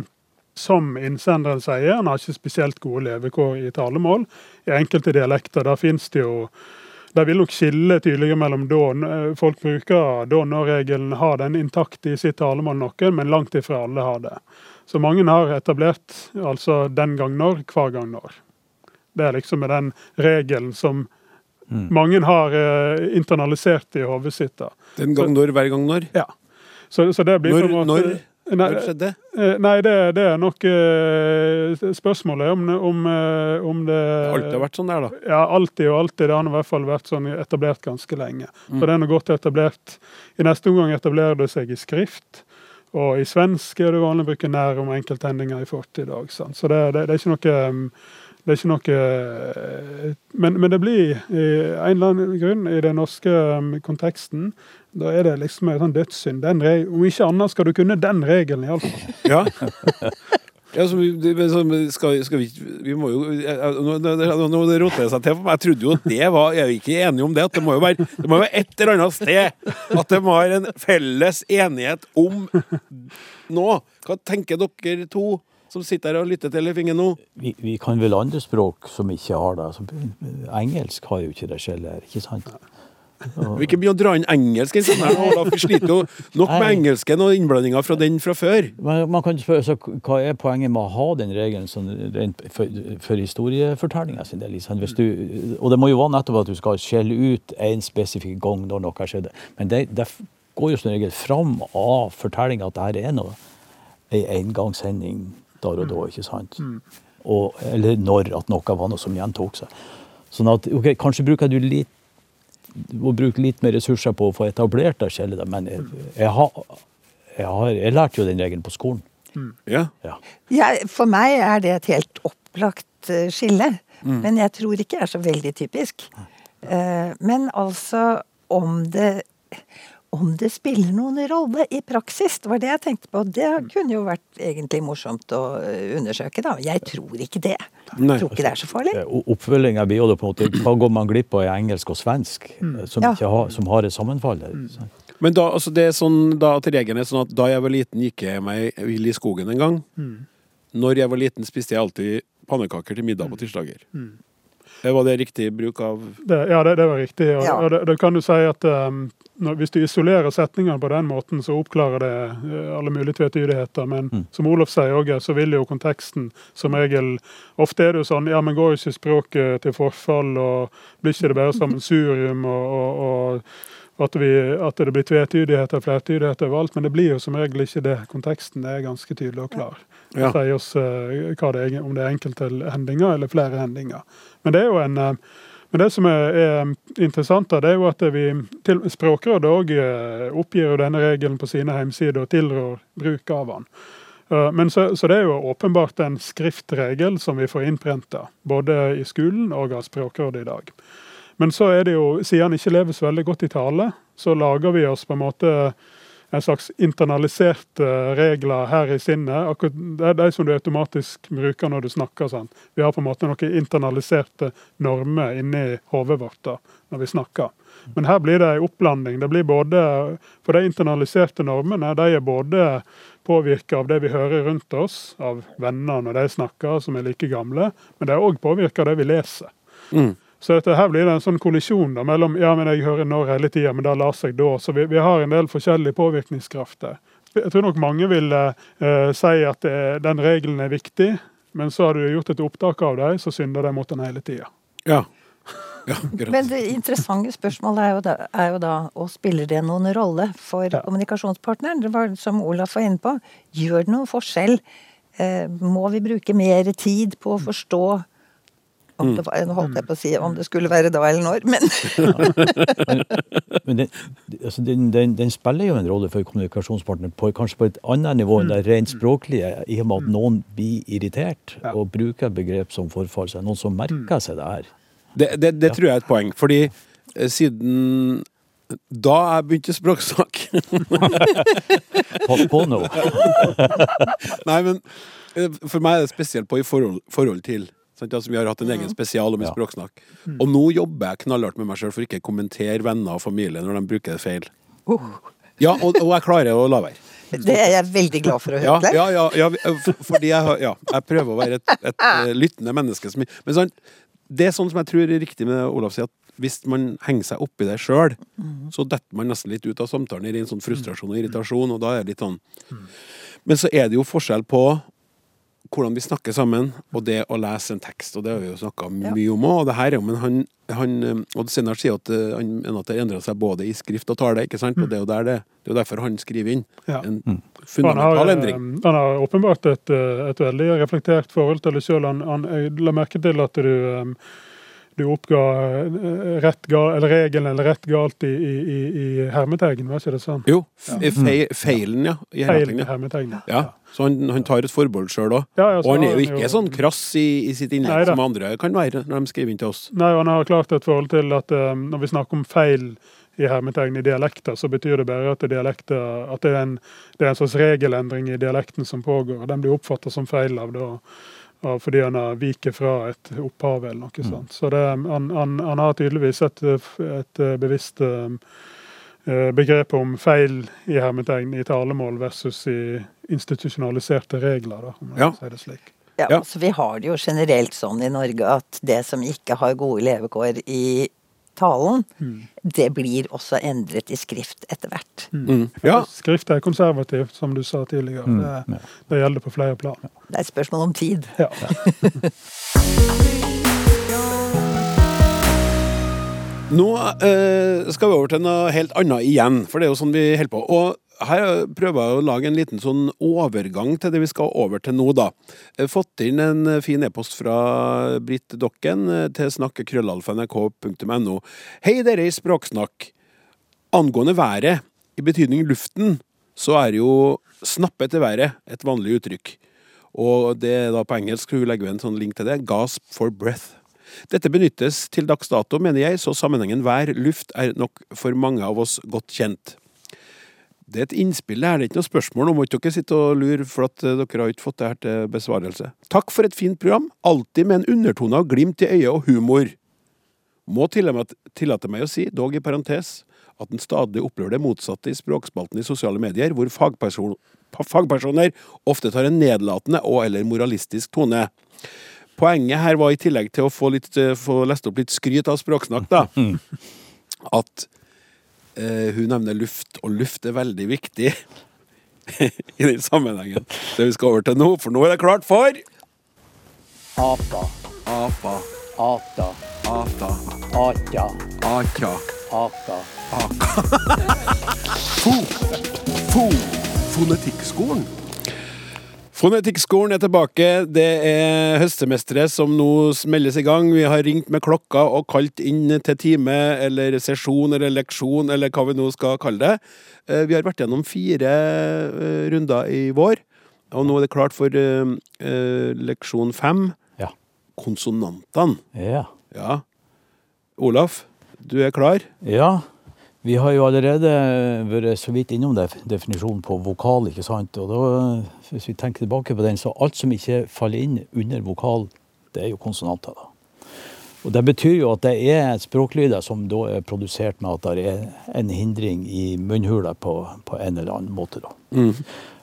som innsenderen sier, han har ikke spesielt gode levekår i talemål. I enkelte dialekter der finnes det jo de vil nok skille tydeligere mellom da eh, folk bruker da når-regelen har den intakt i sitt talemål noen, men langt ifra alle har det. Så mange har etablert altså den gang når, hver gang når. Det er liksom den regelen som mange har eh, internalisert i hodet sitt. da. Den gang når, hver gang når? Ja. Så, så det blir Når, på en måte når, Nei, Hva skjedde det? eh, nei det, det er nok eh, spørsmålet om, om, eh, om det Alltid har vært sånn der, da. Ja, alltid og alltid. Det har i hvert fall vært sånn etablert ganske lenge. Mm. Så det er nå godt etablert. I neste omgang etablerer det seg i skrift. Og i svensk er det vanlig å bruke nær om enkelthendinger i fortid òg. Så det, det, det er ikke noe um, det er ikke noe eh, men, men det blir i en eller annen grunn i den norske um, konteksten Da er det liksom en sånn dødssynd. Om ikke annet skal du kunne den regelen, iallfall. Ja. Ja, så så skal, skal vi Vi må jo jeg- jeg- Nå, nå, nå roter det seg til for meg. Jeg trodde jo det var Er vi ikke enige om det? At det må jo være Det må være et eller annet sted at de har en felles enighet om nå. Hva tenker dere to som sitter her og lytter til Leif Inge nå? Vi, vi kan vel andre språk som ikke har det. Engelsk har jo ikke det skjellet her, ikke sant? Vi ikke begynne å dra inn engelsk i sånn her nå, Vi sliter jo nok med engelsken og innblandinga fra den fra før. Men man kan spørre seg hva er poenget med å ha den regelen sånn, for, for historiefortellinga sin del? Liksom. Hvis du, og det må jo være nettopp at du skal skjelle ut en spesifikk gang når noe skjedde. Men det, det går jo som regel fram av fortellinga at det her er noe ei engangshending der og da, ikke sant? Og, eller når at noe var noe som gjentok seg. Sånn at ok, kanskje bruker du litt må bruke litt mer ressurser på å få etablert det skjellet, men jeg, jeg, har, jeg, har, jeg lærte jo den regelen på skolen. Ja. Ja. Ja, for meg er det et helt opplagt skille. skille. Men jeg tror ikke det er så veldig typisk. Eh, Men altså om det om det spiller noen rolle i praksis, det var det jeg tenkte på. Det kunne jo vært egentlig morsomt å eh, undersøke, da. Jeg tror ikke det. Jeg tror ikke det er så farlig. Oppfølginga blir jo da på en måte hva går man glipp av i engelsk og svensk, eh, som, ikke har, som har et sammenfall der. Men da, altså det er sånn, da at regelen er sånn at da jeg var liten, gikk jeg meg vill i skogen en gang. Når jeg var liten, spiste jeg alltid pannekaker til middag på tirsdager. Var det riktig bruk av Det, ja, det, det var riktig. Og, Ja. og det, det kan du si at um, når, Hvis du isolerer setningene på den måten, så oppklarer det uh, alle mulige tvetydigheter. Men som Olof sier òg, så vil jo konteksten som regel Ofte er det jo sånn ja, men går ikke språket til forfall, og blir ikke det bare sammensurium, og, og, og at, vi, at det blir tvetydigheter og flertydigheter overalt. Men det blir jo som regel ikke det. Konteksten er ganske tydelig og klar. Ja. Det sier oss eh, hva det er, om det er enkelte hendinger eller flere hendinger. Men det er jo en eh, men det som er, er interessant, da, det er jo at vi til, Språkrådet òg oppgir jo denne regelen på sine hjemmesider og tilrår bruk av den. Eh, Men så, så det er jo åpenbart en skriftregel som vi får innprenta, både i skolen og av Språkrådet i dag. Men så er det jo, siden han ikke lever så veldig godt i tale, så lager vi oss på en måte en slags internaliserte regler her i sinnet. Akkurat, det er de som du automatisk bruker når du snakker. sånn. Vi har på en måte noen internaliserte normer inni hodet vårt da, når vi snakker. Men her blir det en oppblanding. Det blir både, for de internaliserte normene de er både påvirka av det vi hører rundt oss, av venner når de snakker, som er like gamle, men det er òg påvirka av det vi leser. Mm. Så dette her blir det en sånn kollisjon da, mellom ja, men jeg hører når hele tida, men da lar seg da. Så vi, vi har en del forskjellige påvirkningskrafter. Jeg tror nok mange vil eh, si at det, den regelen er viktig, men så har du gjort et opptak av dem, så synder de mot den hele tida. Ja. ja. Men det interessante spørsmålet er jo, da, er jo da og spiller det noen rolle for Ja. kommunikasjonspartneren? Det var som Olaf var inne på. Gjør det noen forskjell? Eh, må vi bruke mer tid på å forstå om det, var, nå holdt jeg på å si om det skulle være da eller når, men Men den, altså den, den, den spiller jo en rolle for kommunikasjonspartner på, kanskje på et annet nivå enn det rent språklige, i og med at noen blir irritert og bruker begrep som forfall. Så er det noen som merker seg det her. Det, det, det tror jeg er et poeng, fordi eh, siden Da jeg begynte språksnakk Pass på nå. Nei, men eh, for meg er det spesielt på i forhold, forhold til sant? Altså, Vi har hatt en egen spesial om i Ja. språksnakk. Og nå jobber jeg knallhardt med meg sjøl for ikke å kommentere venner og familie når de bruker det feil. Ja, og, og jeg klarer å la være. Det er jeg veldig glad for å høre. Ja, ja, ja, ja f- fordi jeg, ja, jeg prøver å være et, et eh, lyttende menneske. Som, men sånn, det er sånn som jeg tror er riktig med Olav sier, at hvis man henger seg opp i det sjøl, så detter man nesten litt ut av samtalen i ren sånn frustrasjon og irritasjon, og da er det litt sånn Men så er det jo forskjell på hvordan vi snakker sammen, og det å lese en tekst. Og det har vi jo snakka mye om òg. Og det her er men han, han eh, Odd Sinnar sier at eh, han mener at det endrer seg både i skrift og tale, ikke sant? Og det er jo, der det, det er jo derfor han skriver inn Ja. en Han har, fundamental endring. eh, han har åpenbart et, et veldig reflektert forhold til det sjøl. Han, han, la merke til at du, du oppga eh, rett gal, eller regelen eller rett galt i, i, i, hermetegn, var ikke det sånn? Jo, fe, feilen, ja. I Feil hermetegn, ja. ja. Så han, han tar et forbehold sjøl òg. Ja, ja, Og han er jo ikke jo- sånn krass i, i sitt innlegg som andre kan være når de skriver inn til oss. Nei, og han har klart et forhold til at um, når vi snakker om feil i hermetegn i dialekter, så betyr det bare at, dialekter, at det, er en, det er en slags regelendring i dialekten som pågår. og Den blir oppfattet som feil av det, av fordi han har viket fra et opphav eller noe sånt. Så det, han, han, han har tydeligvis et, et eh, bevisst eh, begrep om feil i hermetegn i talemål versus i institusjonaliserte regler, da, om man Ja. kan si det slik. Ja, Ja. altså Vi har det jo generelt sånn i Norge at det som ikke har gode levekår i talen, det blir også endret i skrift etter hvert. Mm. Ja. Skrift er konservativt, som du sa tidligere. Det, det gjelder på flere plan. Det er et spørsmål om tid. Ja. Nå eh, skal vi over til noe helt annet igjen, for det er jo sånn vi holder på. Og her prøver jeg å lage en liten sånn overgang til det vi skal over til nå, da. Fått inn en fin e-post fra Britt Dokken eh, til snakkekrøllalfa.nrk.no. Hei dere i Språksnakk. Angående været, i betydning luften, så er jo snappe etter været et vanlig uttrykk. Og det er da på engelsk, hun legger jo en sånn link til det, gasp for breath. Dette benyttes til dags dato, mener jeg, så sammenhengen vær-luft er nok for mange av oss godt kjent. Det er et innspill her, det er ikke noe spørsmål. Nå må ikke dere sitte og lure, for at eh, dere har ikke fått det her til besvarelse. Takk for et fint program, alltid med en undertone av glimt i øyet og humor. Må tillate meg å si, dog i parentes, at en stadig opplever det motsatte i språkspalten i sosiale medier, hvor fagperson, fagpersoner ofte tar en nedlatende og eller moralistisk tone. Poenget her var i tillegg til å få, litt, eh, få lest opp litt skryt av språksnakk, da, at hun nevner luft, og luft er veldig viktig i den sammenhengen. Det vi skal over til nå, for nå er det klart for Apa, Apa, ata, ata, atja, aka, aka. fo, fo, fonetikkskolen. Fonetikkskolen er tilbake. Det er høstsemesteret som nå smelles i gang. Vi har ringt med klokka og kalt inn til time eller sesjon eller leksjon eller hva vi nå skal kalle det. Eh, Vi har vært gjennom fire eh, runder i vår, og nå er det klart for eh, leksjon fem. Ja. Konsonantene. Ja. Ja. Olaf, du er klar? Ja, vi har jo allerede vært så vidt innom def- definisjonen på vokal, ikke sant. Og da, hvis vi tenker tilbake på den, så alt som ikke faller inn under vokal, det er jo konsonanter, da. Og det betyr jo at det er språklyder som da er produsert med at det er en hindring i munnhula på, på en eller annen måte, da.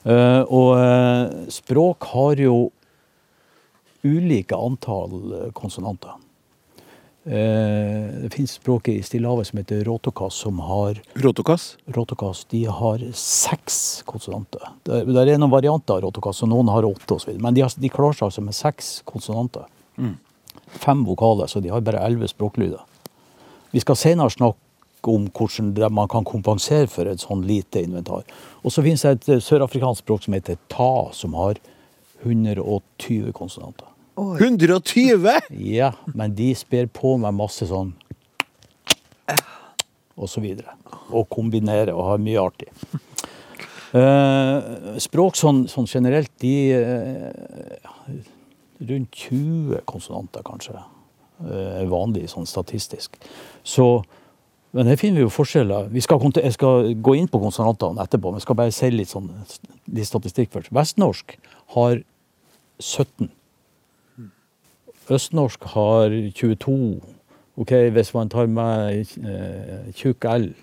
Eh, og uh, språk har jo ulike antall konsonanter. Eh, det finnes språket i Stillehavet som heter rotokas, som har Rotokas? rotokas, de har seks konsonanter. Det, er noen varianter av rotokas, og noen har åtte osv. Men de, har, de klarer seg altså med seks konsonanter. Fem vokaler, så de har bare elleve språklyder. Vi skal senere snakke om hvordan man kan kompensere for et sånn lite inventar. Og så finnes det et eh, sørafrikansk språk som heter ta, som har 120 konsonanter. 120! Ja, men de sper på meg masse sånn og så videre. Og kombinerer og har mye artig. Eh, språk sånn, sånn generelt, de eh, Rundt 20 konsonanter, kanskje, eh, er vanlig sånn statistisk. Så Men her finner vi jo forskjeller. Vi skal, jeg skal gå inn på konsonantene etterpå, men jeg skal bare si litt, sånn, litt statistikk først. Vestnorsk har 17. Østnorsk har 22. Ok, Hvis man tar med eh, tjukk L,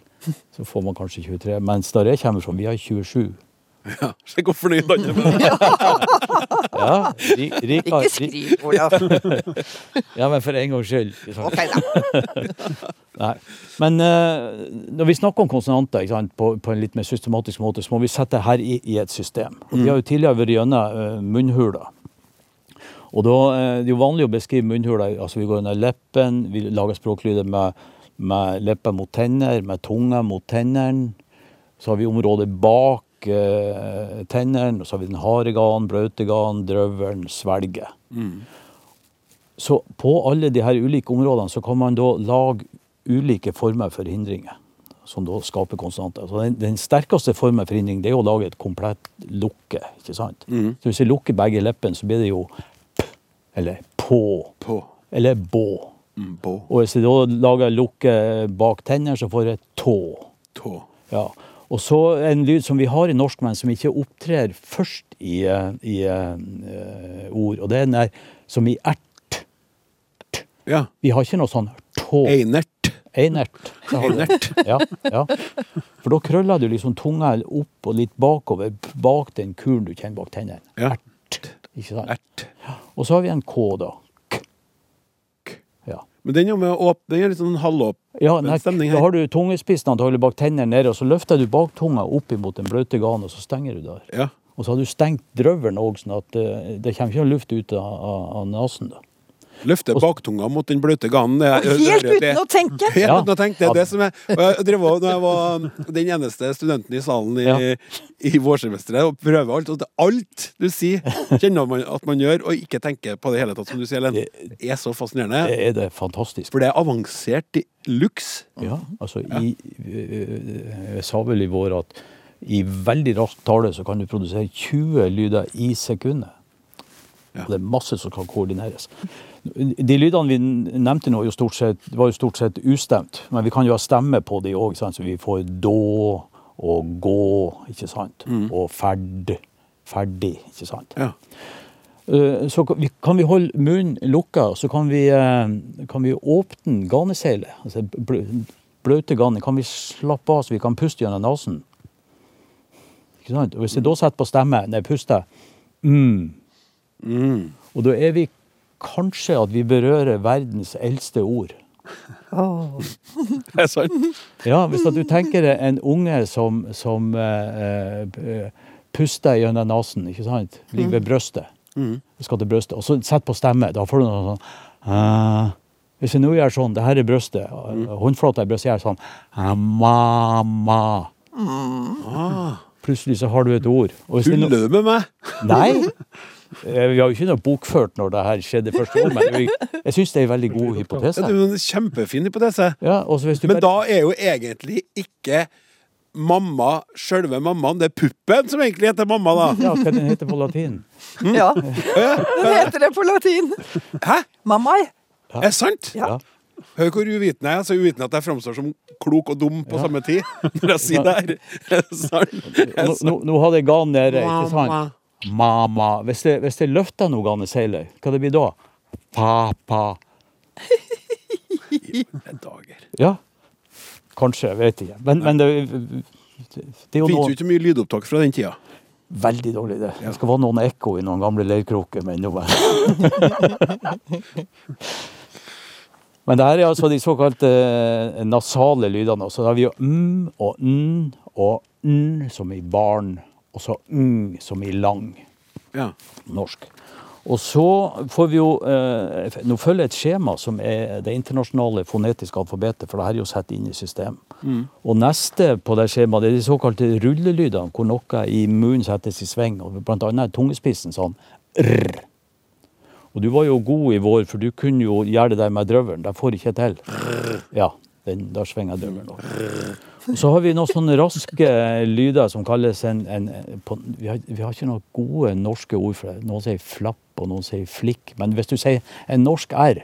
så får man kanskje 23. Mens der jeg kommer fra, vi har 27. Ja, Se hvor fornøyd han er med det. Ja, ri, rika, Ikke ri, skriv, Olav. ja, men for en gangs skyld. Ok, da. Nei. Men eh, når vi snakker om konsonanter ikke sant, på, på en litt mer systematisk måte, så må vi sette her i, i et system. Og Vi har jo tidligere vært gjennom uh, munnhuler. Og da eh, Det er jo vanlig å beskrive munnhuler. altså Vi går under leppen, vi lager språklyder med, med leppa mot tenner, med tunga mot tennene. Så har vi området bak eh, tennene, og så har vi den harde ganen, blaute gan, drøvelen, svelget. Så på alle de her ulike områdene så kan man da lage ulike former for hindringer. Som da skaper konstanter. Så den, den sterkeste formen for hindring det er å lage et komplett lukke. ikke sant? Så Hvis vi lukker begge leppene, så blir det jo eller på, På. Mm, eller bå. Bå. Og hvis jeg da lager lukke bak tennene, så får jeg tå. Tå. Ja. Og så en lyd som vi har i norsk, men som ikke opptrer først i, i uh, ord, og det er den der som i ert. Ja. Vi har ikke noe sånn tå. Einert. Einert. Einert. Ja, ja. For da krøller du liksom tunga opp og litt bakover, bak den kulen du kjenner bak tennene. Ja. Ert. Ikke sant? Ert. Og så har vi en K, da. K. Ja. Men den er, med åp den er litt sånn halvåpen Ja, nei, stemning da har du tungespissen antagelig bak tennene nede, og så løfter du baktunga opp imot den bløte ganen, og så stenger du der. Ja. Og så har du stengt drøvelen òg, sånn at eh, det kommer ikke noe luft ut av, av, av nesen. da. Løfte baktunga mot den bløte ganen. Helt uten å tenke. Helt Ja. uten å tenke. Det er det som er jeg drev også, Når jeg var den eneste studenten i salen i, Ja. i vårsemesteret og prøver alt, og det- alt du sier, kjenner man at man gjør, og ikke tenker på det hele tatt, som du sier, Ellen. Det er så fascinerende. Det er det fantastisk. For det er avansert i luks. Ja, altså i, Jeg sa vel i vår at i veldig rask tale så kan du produsere 20 lyder i sekundet. Ja. Og det er masse som kan koordineres. De lydene vi nevnte nå, jo stort sett, var jo stort sett ustemt. Men vi kan jo ha stemme på de òg, så vi får då og gå, ikke sant? Og ferd. Ferdig, ikke sant? Ja. Eh, Så kan vi- holde munnen lukka, så kan vi, eh, kan vi åpne ganeseilet. Altså bløte ganen. Kan vi slappe av så vi kan puste gjennom nesen? Ikke sant? Og hvis jeg da setter på stemme, når jeg puster mm, Mm. Og da er vi kanskje at vi berører verdens eldste ord. Oh. Det er sant. Ja, hvis at du tenker deg en unge som, som eh, eh, puster gjennom nesen, ikke sant? Ligger ved brøstet. Skal til brøstet. Og så sett på stemme. Da får du noe sånn uh, Hvis jeg nå gjør sånn, det her er brøstet, håndflata i brøstet gjør sånn Mamma. Plutselig så har du et ord. Tuller du med meg? Nei. Eh, Vi har jo ikke noe bokført når det her skjedde første gang, men jeg, jeg syns det er en veldig god Ja, hypotese. det er en kjempefin hypotese. Ja, hvis du Men bare- da er jo egentlig ikke mamma sjølve mammaen, det er puppen som egentlig heter mamma, da. Ja, hva den heter på latin? Ja, den heter det på latin. Hæ? Mammai. Er det sant? Ja. Hør hvor uvitende jeg er. Så uvitende at jeg framstår som klok og dum på samme tid. Når jeg sier det her. Er det sant? Er det Nå, sant? nå, nå hadde jeg ganen nede, ikke Mamma. sant? Mamma. Hvis jeg, hvis jeg løfter noe seiler, hva det blir da? Pappa. Dager. Ja. Kanskje, jeg vet ikke. Men, men det, det er jo noe du ikke mye lydopptak fra den tida? veldig dårlig, det. Det skal være noen ekko i noen gamle leirkroker, men nå Men det her er altså de såkalte eh, nasale lydene. Så da har vi jo m og n og n som i barn, og så ng som i lang. Ja. norsk. Og så får vi jo eh, Nå følger et skjema som er det internasjonale fonetiske alfabetet, for det her er jo satt inn i system. Og neste på det skjemaet det er de såkalte rullelydene, hvor noe i munnen settes i sving. og Blant annet tungespissen sånn rr. Og du var jo god i vår, for du kunne jo gjøre det der med drøvelen. Det får ikke til. Ja, den, der svinger drøvelen så har vi noen sånne raske lyder som kalles en, en på, vi, har, vi har ikke noen gode norske ord for det. Noen sier flapp, og noen sier flikk. Men hvis du sier en norsk R,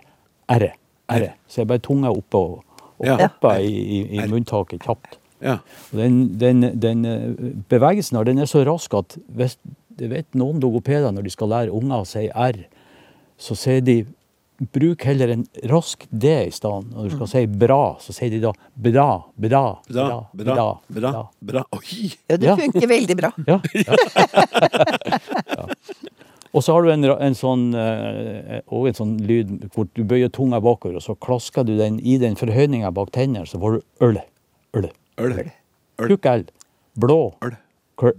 R, R, så er bare tunga oppe og, og Ja. oppe i, i, i munntaket kjapt. Ja. Og den, den, den eh, bevegelsen her, den er så rask at hvis det vet noen logopeder når de skal lære unger å si R, så sier de bruk heller en rask D i stedet. Når du skal si bra, så sier de da bra, bra, Bra, bra, bra, bra, bra. Oi! Ja, det Ja. funker veldig bra. Ja. ja. Og så har du en, en sånn eh, og en sånn lyd hvor du bøyer tunga bakover, og så klasker du den i den forhøyninga bak tennene, så får du øl. Øl. Øl. Øl. Tjukk L. Blå. Øl.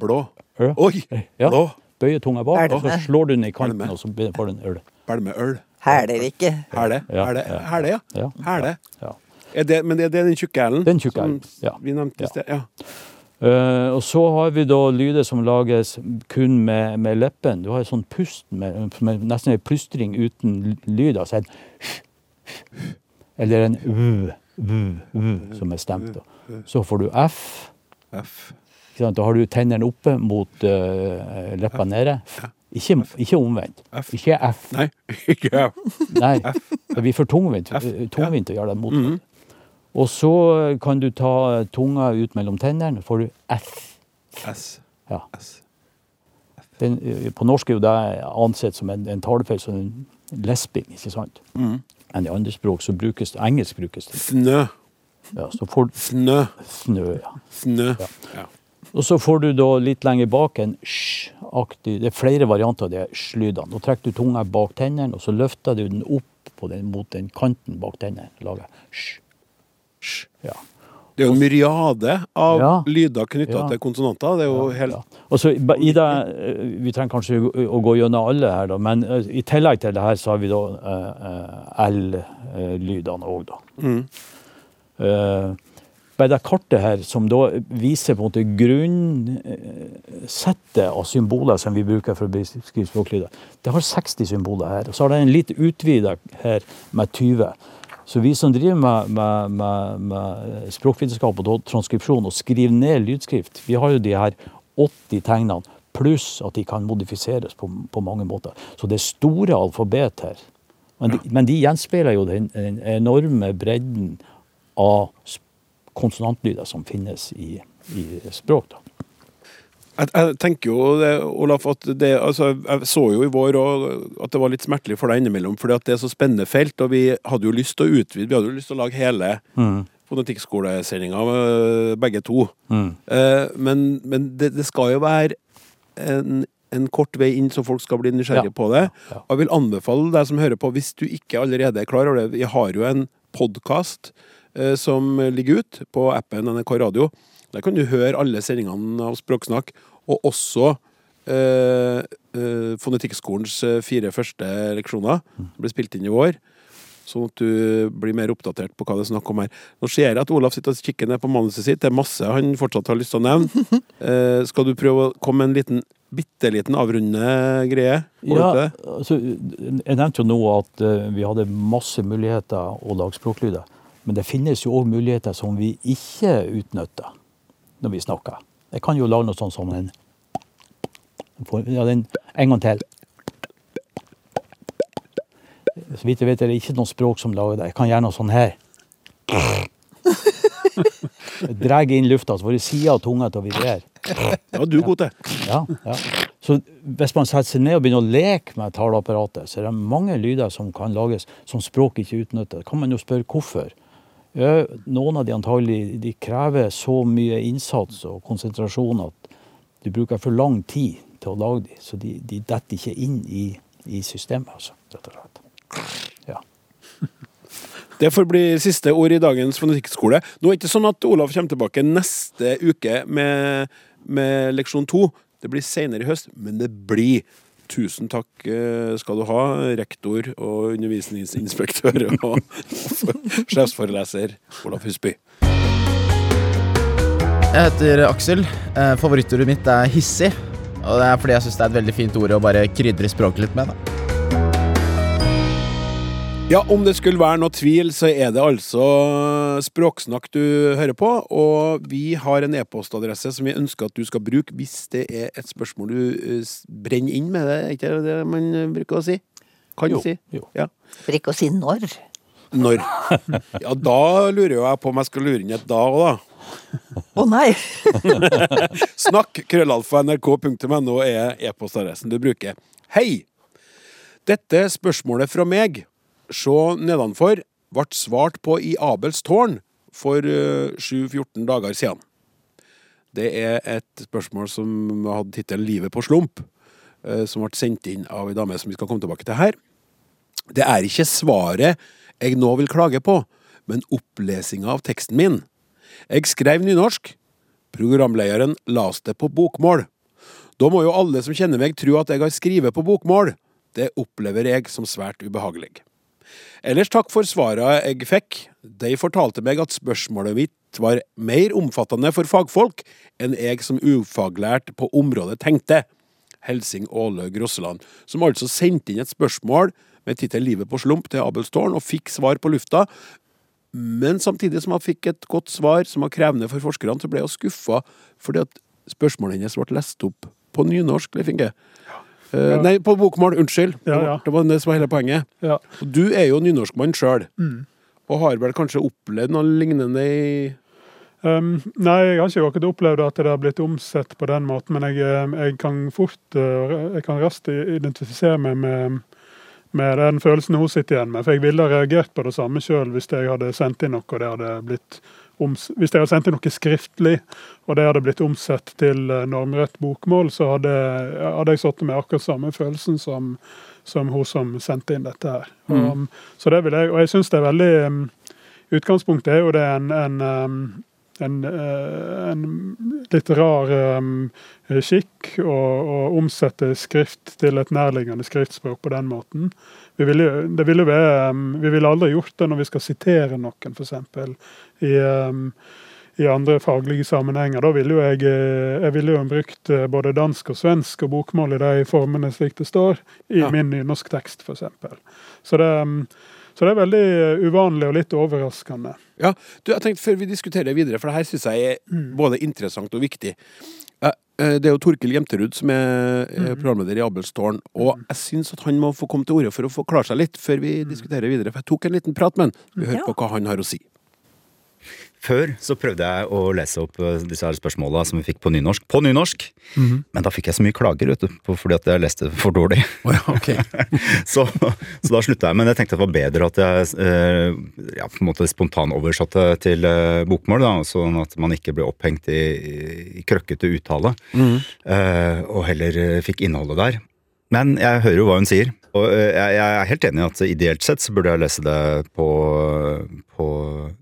Blå. Øl. Oi! Ja. Blå. Bøyer tunga bak, og så slår du den i kanten, og så får du en øl. Belmeøl. Hæler ikke. Hæle. Ja, Hæle, ja. Hæle, ja. Ja. Hæle. Ja. Er det, men er det den tjukke L-en? Den tjukke hælen, ja. Vi nevnte i Ja. sted. Ja. Uh, og så har vi da lyder som lages kun med, med leppen. Du har en sånn pust med, med nesten en plystring uten lyd. Altså en Eller en v, v, v, som er stemt. Da. Så får du F. F. Da har du tennene oppe mot uh, leppa nede. Ikke, ikke omvendt. F. Ikke F. Nei, ikke F. Nei, det blir for tungvint, eh, tungvint å gjøre det mot. -hmm. Og så kan du ta tunga ut mellom tennene, får du F. S. Ja. S. Den, eh, på norsk er jo det ansett som en, en talefeil, som en lesping, ikke sant? Mm. Men i andre språk så brukes det, engelsk brukes det. Snø. Ja, så får du Snø. snø, ja. Snø. Ja. Og så får du da litt lenger bak en sj-aktig Det er flere varianter av de sj-lydene. Nå trekker du tunga bak tennene, og så løfter du den opp på den, mot den kanten bak tennene. Lager sj. Sj. Ja. Det er jo en myriade av Ja. lyder knytta Ja. til konsonanter. Det er jo helt Ja. Og så i- i det, eh, Vi trenger kanskje å gå gjennom alle her, da, men eh, i tillegg til det her så har vi da uh, eh, L-lydene òg, da. Mm. Eh, bare det kartet her, som da viser på en måte grunnsettet av symboler som vi bruker for å beskrive språklyder, det har 60 symboler her. Og så har det en litt utvida her med 20. Så vi som driver med, med, med, med språkvitenskap og transkripsjon og skriver ned lydskrift, vi har jo de her 80 tegnene, pluss at de kan modifiseres på, på mange måter. Så det er store alfabet her. Men de, men de gjenspeiler jo den, den enorme bredden av konsonantlyder som finnes i, i språk. Da. Jeg, jeg tenker jo, det, Olaf, at det, altså, jeg så jo i vår at det var litt smertelig for deg innimellom, fordi at det er så spennende felt, og vi hadde jo lyst til å utvide, vi hadde jo lyst til å lage hele fonetikkskolesendinga, øh, begge to. Eh, men men det, det skal jo være en, en kort vei inn, så folk skal bli nysgjerrige Ja. på det. Ja. Og jeg vil anbefale deg som hører på, hvis du ikke allerede er klar over det, vi har jo en podkast eh, som ligger ut på appen NRK Radio. Der kan du høre alle sendingene av Språksnakk, og også eh, eh, Fonetikkskolens eh, fire første leksjoner. Det ble spilt inn i år. Sånn at du blir mer oppdatert på hva det er snakk om her. Nå ser jeg at Olaf sitter og kikker ned på manuset sitt. Det er masse han fortsatt har lyst til å nevne. Eh, skal du prøve å komme med en liten, bitte liten avrunde greie? Ja, altså, jeg nevnte jo nå at uh, vi hadde masse muligheter å lage språklyder. Men det finnes jo òg muligheter som vi ikke utnytter når vi snakker. Jeg kan jo lage noe sånt som en ja, den, En gang til. Så vidt jeg vet er det ikke noe språk som lager det. Jeg kan gjøre noe sånn her. Drar inn lufta, så får du sida av tunga til å vibrere. Ja, du er god til. Ja, ja. Så hvis man setter seg ned og begynner å leke med taleapparatet, så er det mange lyder som kan lages som språk ikke utnytter. Da kan man jo spørre hvorfor. Noen av de antagelig de krever så mye innsats og konsentrasjon at du bruker for lang tid til å lage de, så de, de detter ikke inn i, i systemet, altså, rett og slett. Ja. Det får bli siste ord i dagens fonetikkskole. Nå er det ikke sånn at Olav kommer tilbake neste uke med, med leksjon to. Det blir senere i høst, men det blir. Tusen takk eh, skal du ha, rektor og undervisningsinspektør og sjefsforeleser Olaf Husby. Jeg heter Aksel. Eh, Favorittordet mitt er hissig. Og det er fordi jeg syns det er et veldig fint ord å bare krydre språket litt med. Da. Ja, om det skulle være noe tvil, så er det altså Språksnakk du hører på. Og vi har en e-postadresse som vi ønsker at du skal bruke hvis det er et spørsmål du eh, brenner inn med. det, Er ikke det man bruker å si? Kan Jo, si? jo. Ja. For ikke å si når. Når? Ja, da lurer jo jeg på om jeg skal lure inn et da òg, da. Å nei! Snakk krøllalfa nrk.no er e-postadressen du bruker. Hei! Dette spørsmålet fra meg, se nedenfor, ble svart på i Abels tårn for eh, 7-14 dager siden. Det er et spørsmål som hadde tittelen 'Livet på slump', eh, som ble sendt inn av ei dame som vi skal komme tilbake til her. Det er ikke svaret jeg nå vil klage på, men opplesinga av teksten min. Jeg skrev nynorsk. Programlederen las det på bokmål. Da må jo alle som kjenner meg tro at jeg har skrevet på bokmål. Det opplever jeg som svært ubehagelig. Ellers takk for svara jeg fikk. De fortalte meg at spørsmålet mitt var mer omfattende for fagfolk enn jeg som ufaglært på området tenkte. Helsing Åle Grosseland, som altså sendte inn et spørsmål med tittel 'Livet på slump' til Abelstårn, og fikk svar på lufta. Men samtidig som hun fikk et godt svar som var krevende for forskerne, så ble hun skuffa fordi at spørsmålet hennes ble lest opp på nynorsk, Leif Inge. Eh, nei, på bokmål. Unnskyld. Ja, ja. Det var det som var hele poenget. Ja. Du er jo nynorskmann sjøl, Mm. og har vel kanskje opplevd noe lignende i Um, nei, jeg har ikke akkurat opplevd at det har blitt omsett på den måten, men jeg, jeg kan fort eh, Jeg kan raskt identifisere meg med, med den følelsen hun sitter igjen med. For jeg ville ha reagert på det samme sjøl hvis jeg hadde sendt inn noe og det hadde blitt hvis jeg hadde sendt inn noe skriftlig, og det hadde blitt omsett til eh, normrett bokmål, så hadde, hadde jeg sittet med akkurat samme følelsen som, som hun som sendte inn dette her. Um, så det vil jeg, og jeg syns det er veldig um, Utgangspunktet er jo det en, en um, en, eh, en litt rar um, skikk å, å omsette skrift til et nærliggende skriftspråk på den måten. Vi ville, det ville være, um, vi ville aldri gjort det når vi skal sitere noen, f.eks. I, i andre faglige sammenhenger. Da ville jo jeg, eh, jeg ville jo brukt eh, både dansk og svensk og bokmål i de formene slik det står i Ja. min nynorsktekst, f.eks. Så det, så det er veldig eh, uvanlig og litt overraskende. Ja, du, jeg tenkte Før vi diskuterer det videre, for det her syns jeg er Mm. både interessant og viktig. Eh, Det er jo Torkil Jemterud som er Mm. eh, programleder i Abelstårn, og jeg syns at han må få komme til orde for å forklare seg litt før vi diskuterer videre. For jeg tok en liten prat med han. Vi hører Ja. på hva han har å si. Før så prøvde jeg å lese opp eh, disse her spørsmåla som vi fikk på nynorsk, på nynorsk. Men da fikk jeg så mye klager, vet du, på- fordi at jeg leste for dårlig. så, så da slutta jeg. Men jeg tenkte det var bedre at jeg eh, ja, på en måte spontanoversatte til eh, bokmål, da, sånn at man ikke ble opphengt i, i krøkkete uttale. eh, og heller eh, fikk innholdet der. Men jeg hører jo hva hun sier. Og eh, jeg, jeg er helt enig i at ideelt sett så burde jeg lese det på, på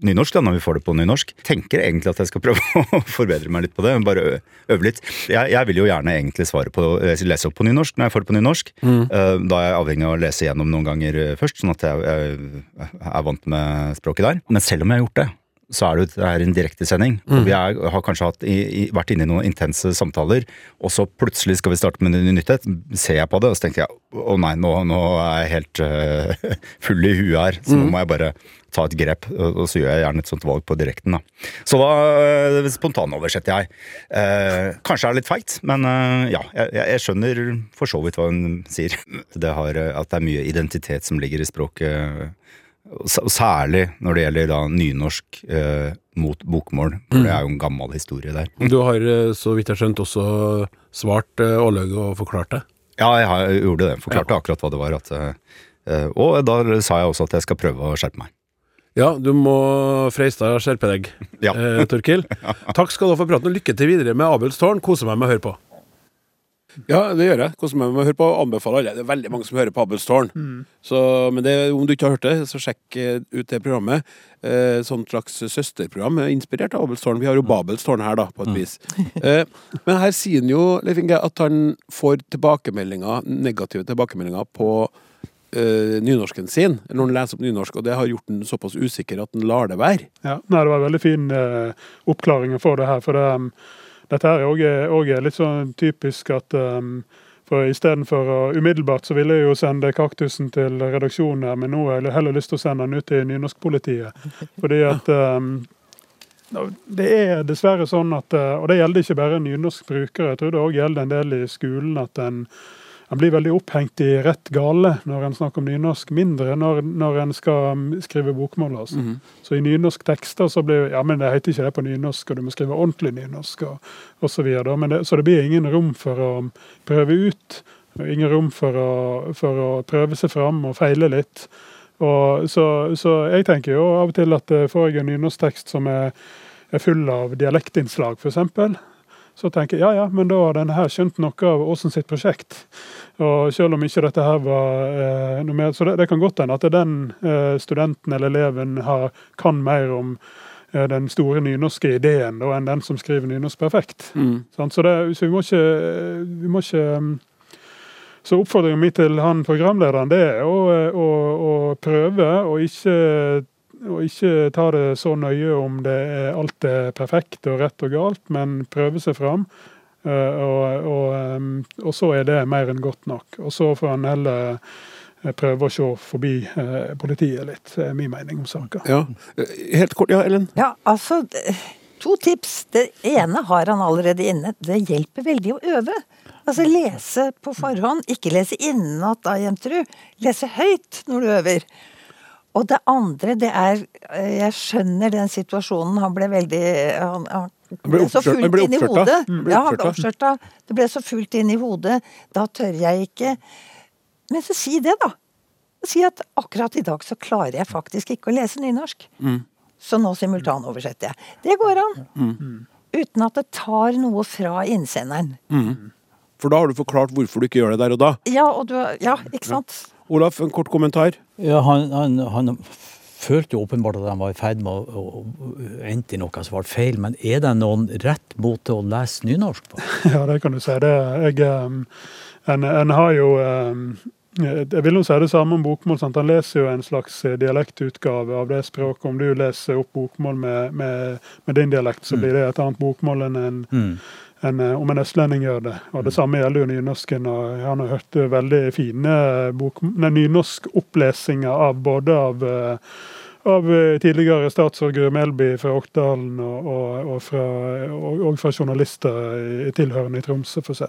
nynorsk, da, når vi får det på nynorsk. Tenker egentlig at jeg skal prøve å forbedre meg litt på det, bare øve litt. Jeg, jeg vil jo gjerne egentlig svare på, eh, lese opp på nynorsk når jeg får det på nynorsk. Mm. Da er jeg avhengig av å lese gjennom noen ganger eh, først, sånn at jeg, jeg er vant med språket der. Men selv om jeg har gjort det, så er det, det er en direktesending. Mm. vi er, har kanskje hatt, i, i, vært inne i noen intense samtaler, og så plutselig skal vi starte med en nyttighet. Ser jeg på det, og så tenker jeg å nei, nå, nå er jeg helt uh, full i huet her, så nå må jeg bare ta et grep. Og, og så gjør jeg gjerne et sånt valg på direkten, da. Så da uh, spontanoversetter jeg. Uh, kanskje er det litt feigt, men eh, ja, jeg, jeg- skjønner for så vidt hva hun sier. Det har, at det er mye identitet som ligger i språket. Særlig når det gjelder da nynorsk eh, mot bokmål, for det er jo en gammel historie der. Du har, eh, så vidt jeg har skjønt, også svart eh, og forklart det. Ja, jeg, har, jeg gjorde det. Forklarte akkurat hva det var. At, eh, og da sa jeg også at jeg skal prøve å skjerpe meg. Ja, du må Freistad skjerpe deg, Ja. eh, Torkil. Takk skal du ha for praten, og lykke til videre med Abels tårn. Koser meg med å høre på. Ja, det gjør jeg. Koser meg med å høre på. Anbefaler alle. Det er veldig mange som hører på Abels tårn. Så, men det, om du ikke har hørt det, så sjekk eh, ut det programmet. Eh, sånt slags søsterprogram eh, inspirert av Abels tårn. Vi har jo Babels tårn her, da, på et vis. Eh, men her sier han jo, Leif Inge, at han får tilbakemeldinger, negative tilbakemeldinger på eh, nynorsken sin, når han leser opp nynorsk, og det har gjort han såpass usikker at han lar det være. Ja, nei, Det var veldig fin eh, oppklaring få det her. for det, um, Dette her er også- litt sånn typisk at um, for Istedenfor å umiddelbart så ville jeg jo sende kaktusen til redaksjonen, her, men nå har jeg heller lyst til å sende den ut til nynorskpolitiet. Fordi at um, det er dessverre sånn at, eh, og det gjelder ikke bare nynorskbrukere, jeg tror det òg gjelder en del i skolen, at en han blir veldig opphengt i rett gale når en snakker om nynorsk, mindre når, når en skal mm, skrive bokmål. altså. Mhm. Så i nynorsk tekster så blir ja, men det heter ikke det på nynorsk, og du må skrive ordentlig nynorsk og, og så det, så det blir ingen rom for å prøve ut. Ingen rom for å, for å prøve seg fram og feile litt. Og så, så jeg tenker jo av og til at eh, får jeg en nynorsktekst som er, er full av dialektinnslag, f.eks., så tenker jeg ja ja, men da har denne her skjønt noe av Åsen sitt prosjekt. Og selv om ikke dette her var eh, noe mer, Så det, det kan godt hende at den eh, studenten eller eleven har, kan mer om eh, den store nynorske ideen da, enn den som skriver nynorsk perfekt. Mm. Sånn, Så, det, så vi må ikke, vi må ikke um, Så oppfordringen min til han programlederen det er å, å, å prøve å ikke, å ikke ta det så nøye om det er alt er perfekt og rett og galt, men prøve seg fram. Eh, og, og, um, og så er det mer enn godt nok. Og så får han heller eh, prøve å se forbi eh, politiet litt, er min mening om saka. Ja. Eh, Helt kort, ja, Ellen? Ja, altså To tips. Det ene har han allerede inne. Det hjelper veldig å øve. Altså lese på forhånd, ikke lese innenat da, Jenterud. Lese høyt når du øver. Og det andre, det er eh, Jeg skjønner den situasjonen. Han ble veldig Han, han Han ble så fullt inn i hodet. Ja, han ble oppskjørta. Det ble så fullt inn i hodet. Da tør jeg ikke. Men så si det, da. Si at akkurat i dag så klarer jeg faktisk ikke å lese nynorsk. Mm. Så nå simultanoversetter jeg. Det går an. Mm. Uten at det tar noe fra innsenderen. Mm. For da har du forklart hvorfor du ikke gjør det der og da. Ja, og du, ja ikke sant? Olaf, en kort kommentar? Ja, han, han, han følte jo åpenbart at han var i ferd med å, å, å endte i noe som var feil, men er det noen rett måte å lese nynorsk på? Ja, det kan du si. Det, jeg, um, en, en har jo um, Jeg vil jo si det samme om bokmål. Sant? Han leser jo en slags eh, dialektutgave av det språket. Om du leser opp bokmål med, med, med din dialekt, så Mm. blir det et annet bokmål enn en, Mm. Enn, eh, om en østlending gjør det. Og Det samme gjelder jo nynorsken. og Han har hørt eh, veldig fine bok, nei, nynorskopplesinger av både av eh, av eh, tidligere statsråd Guri Melby fra Oktdalen og, og, og, fra, og, fra journalister i- tilhørende i Tromsø f.eks.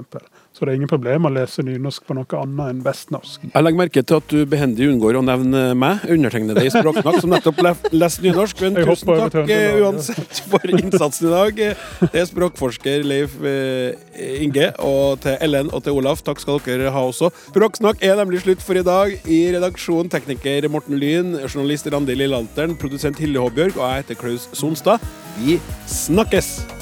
Så det er ingen problem å lese nynorsk på noe annet enn vestnorsk. Jeg legger merke til at du behendig unngår å nevne meg, undertegnede i Språksnakk, som nettopp le- leste nynorsk. Men tusen takk eh, uansett for innsatsen i dag. Det er språkforsker Leif eh, Inge, og til Ellen og til Olaf, takk skal dere ha også. Språksnakk er nemlig slutt for i dag. I redaksjon tekniker Morten Lyn, journalist Randi Lillealteren, produsent Hilde Håbjørg, og jeg heter Klaus Sonstad. Vi snakkes!